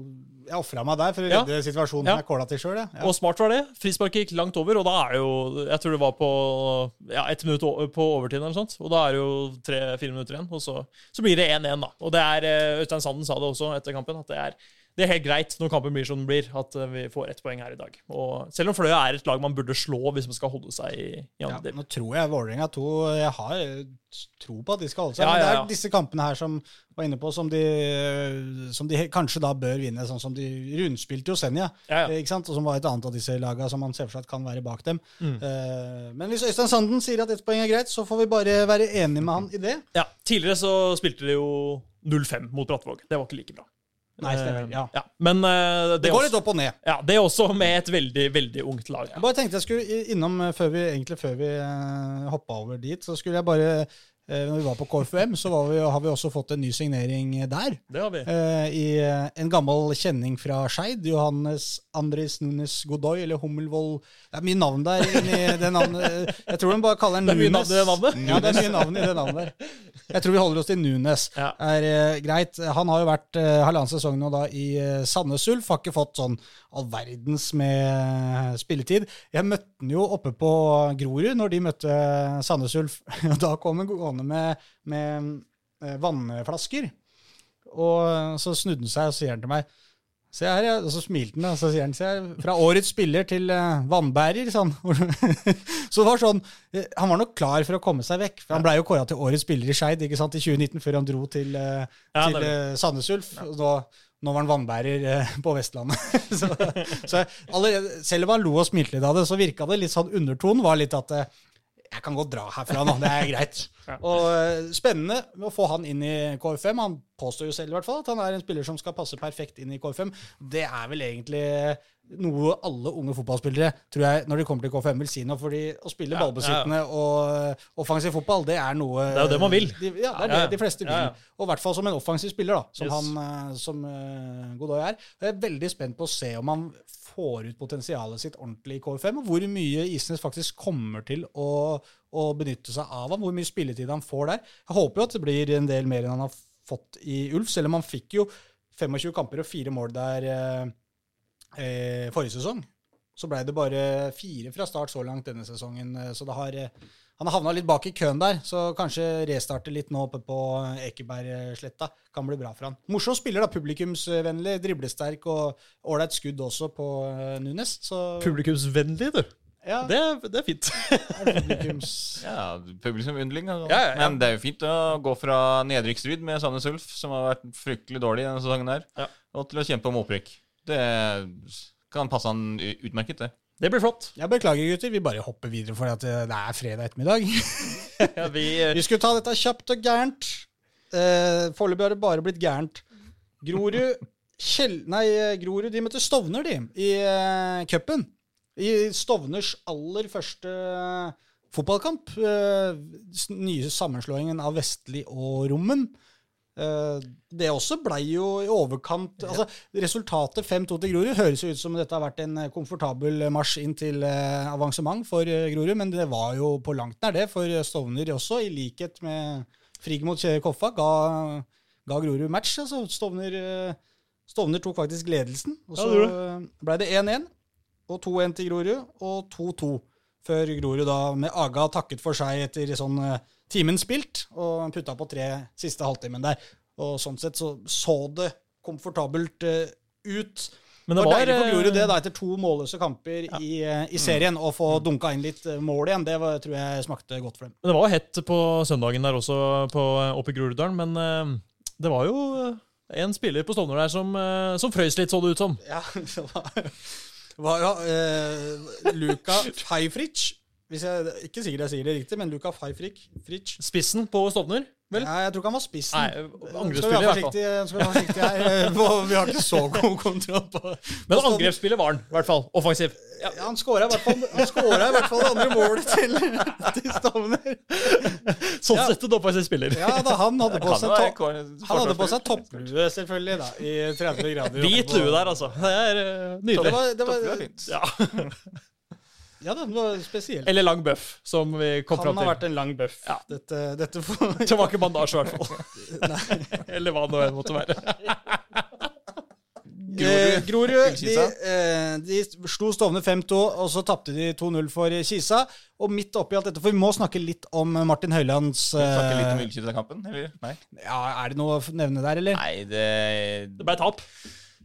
Jeg ofra meg der for å Ja. redde situasjonen Ja. jeg kåla til sjøl. Ja. og smart var det. Frisparket gikk langt over, og da er jo Jeg tror det var på ja, ett minutt på overtid eller sånt. Og da er det jo tre-fire minutter igjen, og så, så blir det 1-1, da. Og det er eh, Øystein Sanden sa det også etter kampen, at det er det er helt greit når kampen blir som den blir, at eh, vi får ett poeng her i dag. Og selv om Fløya er et lag man burde slå hvis man skal holde seg i, i Ja, andre del. nå tror jeg Vålerenga 2 Jeg har eh, tro på at de skal holde seg. Ja, Men det er ja. disse kampene her som var inne på, som de, som de kanskje da bør vinne. Sånn som de rundspilte jo Senja, Ja, ja. ikke sant? og som var et annet av disse laga som man ser for seg at kan være bak dem. Mm. Eh, men hvis Øystein Sanden sier at ett poeng er greit, så får vi bare være enige med han i det. Ja, Tidligere så spilte de jo 0-5 mot Brattvåg. Det var ikke like bra. Nei, stemmer, Ja. ja. Men uh, det, Det går også, litt opp og ned. ja, det er også med et veldig, veldig ungt lag. Jeg bare tenkte jeg skulle innom, eh, før vi, egentlig før vi uh, hoppa over dit, så skulle jeg bare eh, når vi var på KFUM, så var vi, har vi også fått en ny signering der. Det har vi. Eh, I eh, en gammel kjenning fra Skeid. Johannes Andres Nunes Godoy, eller Hummelvoll Det er mye navn der. navnet. Jeg tror de bare kaller den Det er mye Nunes. navn i det navnet. Ja, det er mye navn i det navnet der. Jeg tror vi holder oss til Nunes. Ja. er eh, greit. Han har jo vært uh, halvannen sesong nå da i uh, Sandnes Ulf. Har ikke fått sånn all verdens med eh, spilletid. Jeg møtte han jo oppe på Grorud når de møtte Sandnes Ulf. da kom han gående med, med eh, vannflasker. Og så snudde han seg og sier han til meg Se her, ja. Og så smilte han, og så sier han se her, fra årets spiller til eh, vannbærer. Sånn. så det var sånn eh, Han var nok klar for å komme seg vekk. For han blei jo kåra til årets spiller i Skeid i 2019, før han dro til, eh, Ja, til Sandnes Ulf. Ja. Nå, nå var han vannbærer på Vestlandet. så, så allerede, selv om han lo og smilte litt av det, så virka det litt sånn undertonen var litt at jeg kan godt dra herfra nå, det er greit. Og eh, Spennende å få han inn i KFM. Han påstår jo selv i hvert fall at han er en spiller som skal passe perfekt inn i KFM. Det er vel egentlig noe alle unge fotballspillere tror jeg, når de kommer til KFM, vil si noe. fordi å spille Ja, ballbesittende og offensiv fotball, det er noe Det er jo det man vil. De, ja, det er Ja, ja. det de fleste vil. Ja, ja. Og i hvert fall som en offensiv spiller, da, som Yes. han eh, som uh, Godoy er. Jeg er veldig spent på å se om han får ut potensialet sitt ordentlig i KFM, og hvor mye Isnes faktisk kommer til å, å benytte seg av ham, hvor mye spilletid han får der. Jeg håper jo at det blir en del mer enn han har fått i Ulf, selv om han fikk jo 25 kamper og fire mål der eh, eh, forrige sesong. Så blei det bare fire fra start så langt denne sesongen, eh, så har eh, han har havna litt bak i køen der, så kanskje restarte litt nå oppe på Ekebergsletta kan bli bra for han. Morsom spiller, da. Publikumsvennlig, driblesterk og ålreit skudd også på Nunes. Så Publikumsvennlig, du. Ja, Det, det er fint. Ja, publikumsyndling. Altså. Ja, ja, ja. Men det er jo fint å gå fra nedrykksstrid med Sandnes Ulf, som har vært fryktelig dårlig denne sesongen, her, Ja. og til å kjempe om opprykk. Det kan passe han utmerket, det. Det blir flott. Jeg beklager, gutter. Vi bare hopper videre for at eh, det er fredag ettermiddag. Ja, vi, Vi skulle ta dette kjapt og gærent. Eh, Foreløpig har det bare blitt gærent. Grorud Kjell... Nei, eh, Grorud de møtte Stovner, de, i uh, cupen. I Stovners aller første eh, fotballkamp. den nye sammenslåingen av Vestli og Rommen. Eh, det også blei jo i overkant altså Resultatet 5-2 til Grorud høres jo ut som dette har vært en eh, komfortabel marsj inn til eh, avansement for eh, Grorud, men det var jo på langt nær det for Stovner også, i likhet med Frigg mot Kjære Koffa. Ga, ga Grorud match. altså Stovner, eh, Stovner tok faktisk ledelsen, og så eh, blei det 1-1 og 2-1 til Grorud, og 2-2 før Grorud da med Aga takket for seg etter sånn eh, timen spilt, og putta på tre siste halvtimen der. Og sånn sett så så det komfortabelt uh, ut. men Det det var deilig for Grorud det eh, da, etter to målløse kamper i, eh, i serien, å få dunka inn litt mål igjen. Det var, tror jeg smakte godt for dem. Men det var hett på søndagen der også, på, oppe i Groruddalen. Men uh, det var jo en spiller på Stovner der som, som frøys litt, så det ut som. Ja, det var, var ja, eh, Luka Feifrich. Hvis jeg ikke sikkert jeg sier det riktig, men Luka Feifrich. Spissen på Stovner, vel? Ja, jeg tror ikke han var spissen. Nei, Skal angrepsspiller i hvert fall. skal vi være forsiktige her? eh, Vi har ikke så god kontroll på Men angrepsspiller var han, i hvert fall. Offensiv. ja, Han skåra i hvert fall i hvert fall det andre målet til, til Stovner. Sånn Ja. sett en offensiv spiller. Ja da, han hadde på seg, to han hadde på seg topplue, selvfølgelig, da, i 30 grader. Hvit lue der, altså. Det er eh, Det nydelig. var, det Topplue er var, fint. Ja. Ja, det var spesielt. Eller lang bøff, som vi kom Kan fram ha til. vært en lang bøff. Ja. Dette, dette får Det var ikke bandasje, i hvert fall. Eller hva det måtte være. Eh, Grorud de, eh, de slo Stovner 5-2, og så tapte de 2-0 for Kisa. Og midt oppi alt dette, for vi må snakke litt om Martin Høilands Snakke litt om eh, Ullkisa-kampen, eller? Nei. ja, Er det noe å nevne der, eller? Nei, det Det ble tap.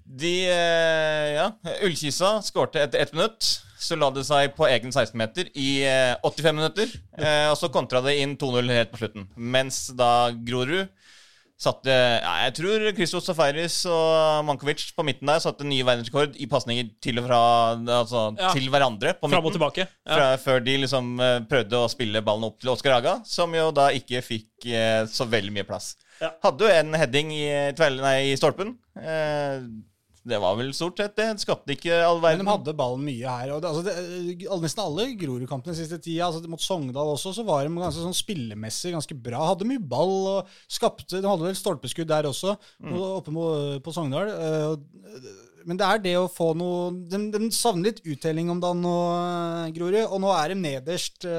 De eh, Ja, Ullkisa skårte etter ett minutt. Så la det seg på egen 16-meter i eh, 85 minutter. Eh, og så kontra det inn 2-0 helt på slutten. Mens da Grorud satte ja, Jeg tror Christos Safaris og Mankovic på midten der satte ny verdensrekord i pasninger til og fra Altså Ja. til hverandre på Fram og tilbake. Ja. Fra, før de liksom eh, prøvde å spille ballen opp til Oskar Haga, som jo da ikke fikk eh, så veldig mye plass. Hadde jo en heading i, nei, i stolpen. Eh, det var vel stort sett det. Det skapte ikke all verden. Men de hadde ballen mye her. Og det, altså det, nesten alle Grorud-kampene siste tida, altså mot Sogndal også, så var de ganske sånn spillemessig ganske bra. Hadde mye ball og skapte De hadde vel stolpeskudd der også, mm. oppe på Sogndal. Eh, Men det er det å få noe De, de savner litt uttelling om dagen eh, Grorud, og nå er de nederst.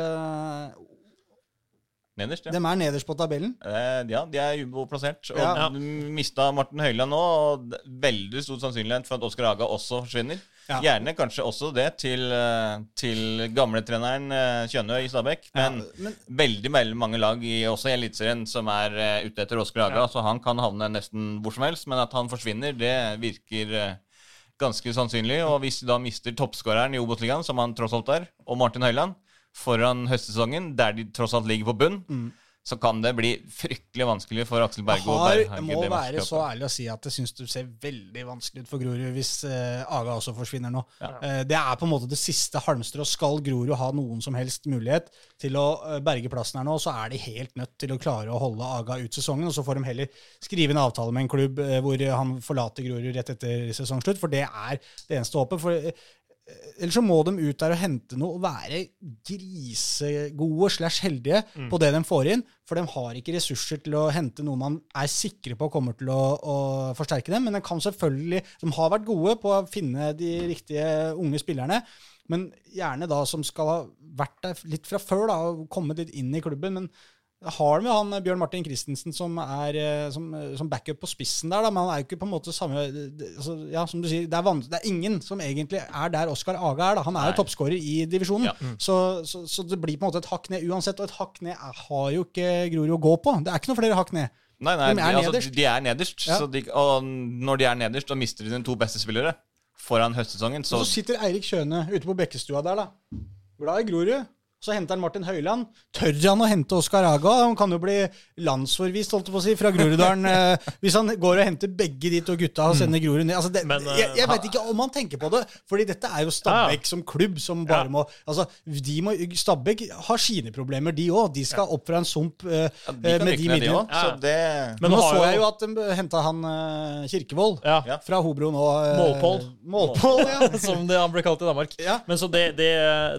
Eh, Nederst, ja. De er nederst på tabellen. Eh, ja, de er uboplassert. Og Ja. du mista Martin Høiland nå, og veldig stor sannsynlighet for at Oskar Aga også forsvinner. Ja. Gjerne kanskje også det til, eh, til gamletreneren eh, Kjønøy i Stabæk. Men, men- veldig, veldig mange lag, i, også i Eliteserien, som er eh, ute etter Oskar Aga. Så han kan havne nesten hvor som helst. Men at han forsvinner, det virker eh, ganske sannsynlig. Og hvis de da mister toppskåreren i Obos-ligaen, som han tross alt er, og Martin Høiland, foran høstsesongen, der de tross alt ligger på bunn, så kan det bli fryktelig vanskelig for Aksel Berge og berge jeg må det være så ærlig å si at jeg syns det ser veldig vanskelig ut for Grorud hvis uh, Aga også forsvinner nå. Eh, det er på en måte det siste halmstrået. Skal Grorud ha noen som helst mulighet til å eh, berge plassen her nå, så er de helt nødt til å klare å holde Aga ut sesongen. Og så får de heller skrive en avtale med en klubb hvor han forlater Grorud rett etter sesongslutt, for det er det eneste håpet. For eh, Ellers så må de ut der og hente noe og være grisegode slash heldige på det de får inn. For de har ikke ressurser til å hente noe man er sikre på kommer til å, å forsterke dem. Men de kan selvfølgelig De har vært gode på å finne de riktige unge spillerne. Men gjerne da som skal ha vært der litt fra før da, og kommet litt inn i klubben. men har de jo han Bjørn Martin Christensen som er eh, som, som backup på spissen der, da, men han er jo ikke på en måte samme altså, Ja, som du sier, det er, det er ingen som egentlig er der Oskar Aga er. da. Han er Nei. jo toppskårer i divisjonen. Ja. Så, så, så det blir på en måte et hakk ned uansett, og et hakk ned er, har jo ikke Grorud å gå på. Det er ikke noe flere hakk ned. Nei, nei, De er altså, nederst. de er nederst. Ja. Så de, og når de er nederst, da mister de sine to beste spillere foran høstsesongen. Så, Og så sitter Eirik Kjøne ute på Bekkestua der, da. Glad i Grorud. Så henter han Martin Høiland. Tør han å hente Oskar Aga? Han kan jo bli landsforvist, holdt jeg på å si, fra Groruddalen. eh, hvis han går og henter begge de to gutta og sender Grorud ned. Altså, det, Men, eh, jeg jeg vet ikke om han tenker på det, fordi dette er jo Stabæk som klubb som bare Ja. må Altså, de må, Stabæk har sine problemer, de òg. De skal opp fra en sump uh, ja, de eh, med de midlene. Ja. det Men nå nå så jeg jo at de henta han uh, Kirkevold Ja. Ja. fra Hobro nå. Uh, Målpål. Målpål, ja. Som det han ble kalt i Danmark. Ja. Men så det, det,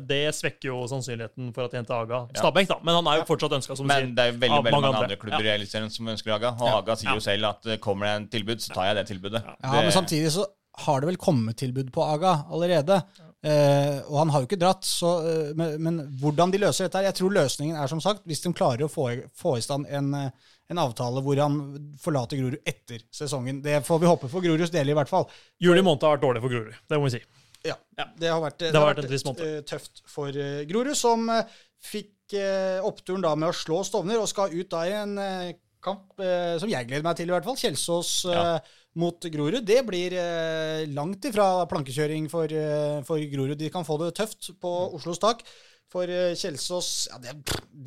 det svekker jo sannsynligheten for at de henter Aga. Stabæk, da. Men han er jo fortsatt ønska, som du Men det er jo veldig, veldig mange andre. andre klubber i Eliteserien som ønsker Aga. Og Ja. Aga sier jo selv at eh, kommer det en tilbud, så tar jeg det tilbudet. Ja, det, men samtidig så har det vel kommet tilbud på Aga allerede. Eh, og han har jo ikke dratt, så, eh, men, men hvordan de løser dette her Jeg tror løsningen er som sagt, hvis de klarer å få, få i stand en, eh, en avtale hvor han forlater Grorud etter sesongen. Det får vi håpe for Groruds del, i hvert fall. Juli måned har vært dårlig for Grorud. Det må vi si. Ja, Det har vært, det har har vært eh, tøft for eh, Grorud, som eh, fikk eh, oppturen da med å slå Stovner og skal ut da i en eh, kamp eh, som jeg gleder meg til, i hvert fall. Kjelsås eh, Ja. mot Grorud. Det blir eh, langt ifra plankekjøring for, eh, for Grorud. De kan få det tøft på Oslos tak. For eh, Kjelsås ja, det,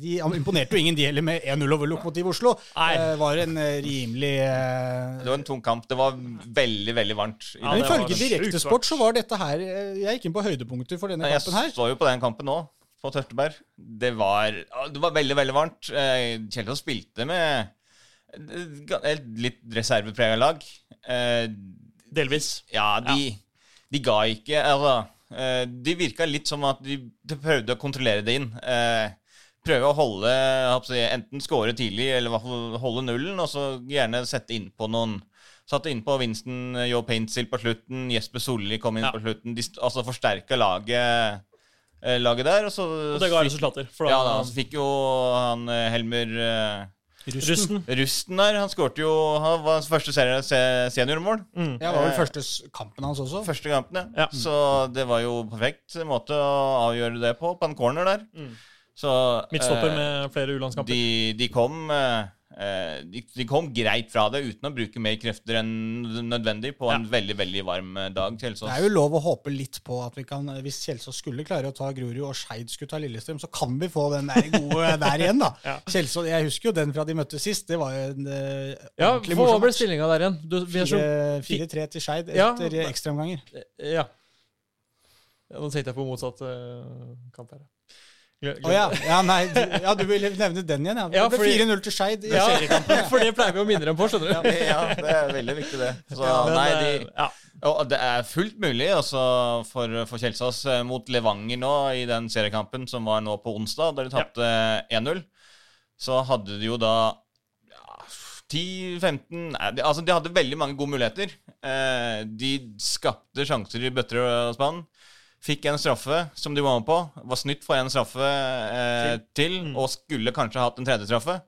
De imponerte jo ingen, de heller, med 1-0 over Lokomotiv Oslo. Nei. Det var en eh, rimelig eh, det var en tung kamp. Det var veldig, veldig varmt. i Ja, ifølge Direktesport så var dette her eh, Jeg gikk inn på høydepunkter for denne Nei, kampen her. Jeg så jo på den kampen nå, på Tørteberg. Det var, det var veldig, veldig varmt. Eh, Kjelsås spilte med et litt reserveprega lag. Eh, Delvis. Ja, de, de ga ikke Altså, eh, de virka litt som at de, de prøvde å kontrollere det inn. Eh, prøve å holde Enten score tidlig, eller i hvert fall holde nullen, og så gjerne sette innpå noen Satte innpå Winston Joe Paintsil på slutten, Jesper Solli kom inn Ja. på slutten. De, altså forsterka laget, eh, laget der. Og så, Og det ga resultater. Da, ja, da, så fikk jo han eh, Helmer eh, Rusten. Rusten der. Han skårte jo Han var hans første se- seniormål. Mm. Ja, det var vel Eh, første kampen hans også. Første kampen, ja. Ja. Så det var jo perfekt måte å avgjøre det på, på en corner der. Mm. Så Midtstopper eh, med flere U-landskamper. de, de kom eh, de, de kom greit fra det uten å bruke mer krefter enn nødvendig på en veldig veldig varm eh, dag. Kjelsås. Det er jo lov å håpe litt på at vi kan, hvis Kjelsås skulle klare å ta Grorud og Skeid skulle ta Lillestrøm, så kan vi få den der gode der igjen, da. Ja. Kjelsås, Jeg husker jo den fra de møttes sist. Det var jo en uh, Ja, ordentlig Hva morsom ble stillinga der igjen? Du, vi er så, Fire- 4-3 til Skeid Ja, etter ekstraomganger. ja. ja. Nå tenkte jeg på motsatt uh, kamp her. Glem- oh, ja. ja, nei, du, ja, du ville nevne den igjen, ja. Ja, Det ble 4-0 til Skeid i Ja, seriekampen. for det pleier vi å minne dem på, skjønner du. ja, det er veldig viktig, det. Så Men, nei, eh, de, ja. Og det er fullt mulig altså, for, for Kjelsås eh, mot Levanger nå i den seriekampen som var nå på onsdag, da de tapte 1-0. Så hadde de jo da ja, 10-15 Altså, de hadde veldig mange gode muligheter. Eh, de skapte sjanser i bøtter og spann. Fikk en straffe som de var med på. Var snytt for en straffe eh, til, og skulle kanskje hatt en tredje straffe.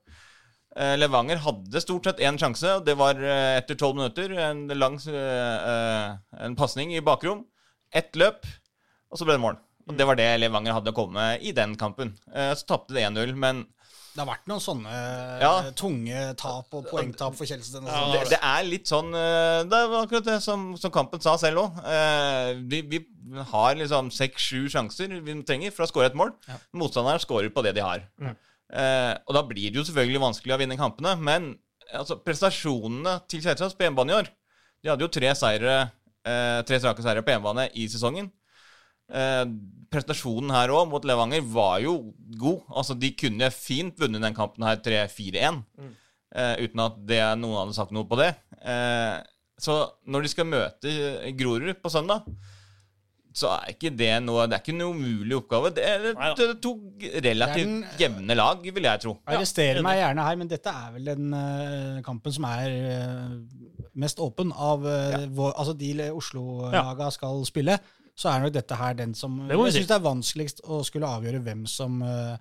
Eh, Levanger hadde stort sett én sjanse, og det var eh, etter tolv minutter. En lang eh, en pasning i bakrom. Ett løp, og så ble det mål. Og Det var det Levanger hadde å komme med i den kampen. Eh, Så tapte de 1-0, men Det har vært noen sånne Ja. tunge tap og poengtap for Kjelsen. Ja, det, det er litt sånn eh, Det er akkurat det som, som Kampen sa selv òg. Vi, vi har liksom seks-sju sjanser vi trenger for å skåre et mål. Ja. Motstanderen skårer på det de har. Mm. og da blir det jo selvfølgelig vanskelig å vinne kampene. Men altså, prestasjonene til Kjelsås på hjemmebane i år De hadde jo tre seire eh, Tre strake seire på hjemmebane i sesongen. Eh, prestasjonen her òg mot Levanger var jo god. Altså, De kunne fint vunnet den kampen her 3-4-1, eh, uten at det, noen hadde sagt noe på det. Eh, så når de skal møte Grorud på søndag, så er ikke det noe Det er ikke noe umulig oppgave. Det er, det er to relativt jevne lag, vil jeg tro. Arrester ja. meg gjerne her, men dette er vel den uh, kampen som er uh, mest åpen av eh, vår, Altså de Oslo-laga skal spille, så er nok dette her den som Det Jeg syns det er vanskeligst å skulle avgjøre hvem som, eh,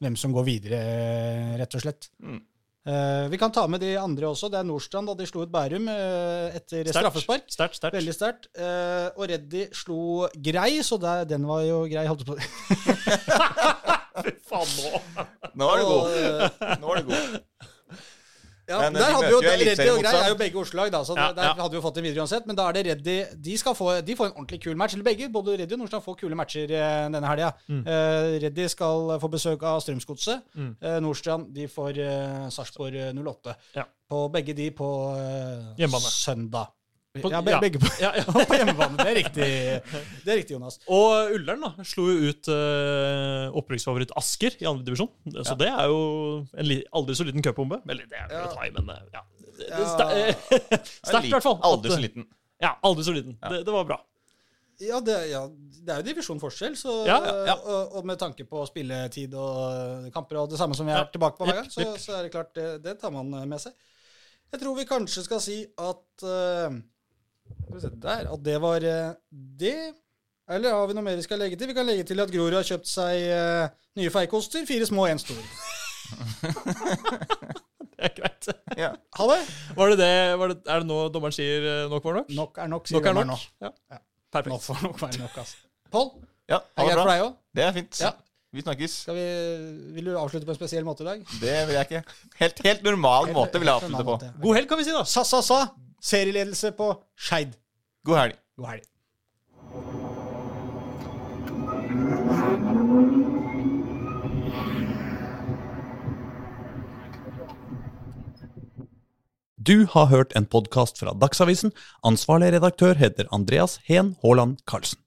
hvem som går videre, eh, rett og slett. Mm. Uh, vi kan ta med de andre også. Det er Nordstrand da de slo ut Bærum uh, etter straffespark. Start, start. Veldig sterkt. Uh, og Reddy slo Grei, så der, den var jo grei. Holdt på Fy faen, nå. Nå er du god. Nå er du god. Ja, Men, der de hadde jo, møter jo Reddy og Grei er jo begge Oslo-lag, da, så Ja, der ja. hadde vi jo fått en videre uansett. Men da er det Reddy De skal få, de får en ordentlig kul match. Eller begge, både Reddy og Nordstrand får kule matcher eh, denne helga. Mm. Eh, Reddy skal få besøk av Strømsgodset. Mm. Eh, Nordstrand de får eh, Sarpsborg eh, 08. Ja. På begge de på eh, søndag. På- ja, be, ja. begge på, Ja, ja. på hjemmebane. Det er riktig, det er riktig Jonas. Og Ullern da, slo jo ut uh, opprykksfavoritt Asker i andre divisjon. Så det er jo en aldri så liten cupbombe. Eller det er vel å ta i, men eh, ja. Sterkt, i hvert fall. Aldri så liten. Ja, aldri så liten. Det, det var bra. Ja, det, ja, det er jo divisjonforskjell, så, Ja, ja. Og, og med tanke på spilletid og kamper og det samme som vi er tilbake på hver gang, så, så er det klart, det, det tar man med seg. Jeg tror vi kanskje skal si at eh, se der, at det var eh, det. Eller har vi noe mer vi skal legge til? Vi kan legge til at Grorud har kjøpt seg uh, nye feikoster. Fire små og én stor. Det er greit. Ja. Ha det! Var det det, var det er det nå dommeren sier eh, nok var nok? Nok er nok, sier Nok er dommeren nok. nå. Ja. Ja. Perfekt. får nok være nok, altså. Pål, Ja, er det det greit for deg òg? Det er fint. Ja. Vi snakkes. Skal vi, vil du avslutte på en spesiell måte i dag? Det vil jeg ikke. Helt, helt normal måte vil jeg avslutte på. Måte, ja. God helg, kan vi si, da. Sa, sa, sa. Serieledelse på Skeid. God helg. God helg. Du har hørt en podkast fra Dagsavisen. Ansvarlig redaktør heter Andreas Heen Haaland Karlsen.